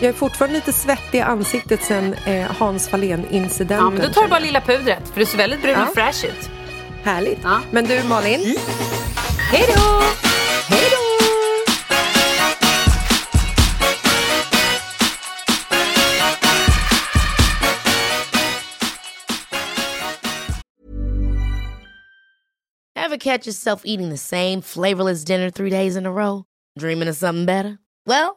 Jag är fortfarande lite svettig i ansiktet sen eh, Hans Fahlén-incidenten. Ja, men då tar du bara lilla pudret för du ser väldigt brun Ja. och fräsch ut. Härligt. Ja. Men du Malin, Hej då! hej då! Ever catch yourself eating the same flavorless dinner three days in a row? Dreaming of something better? Well,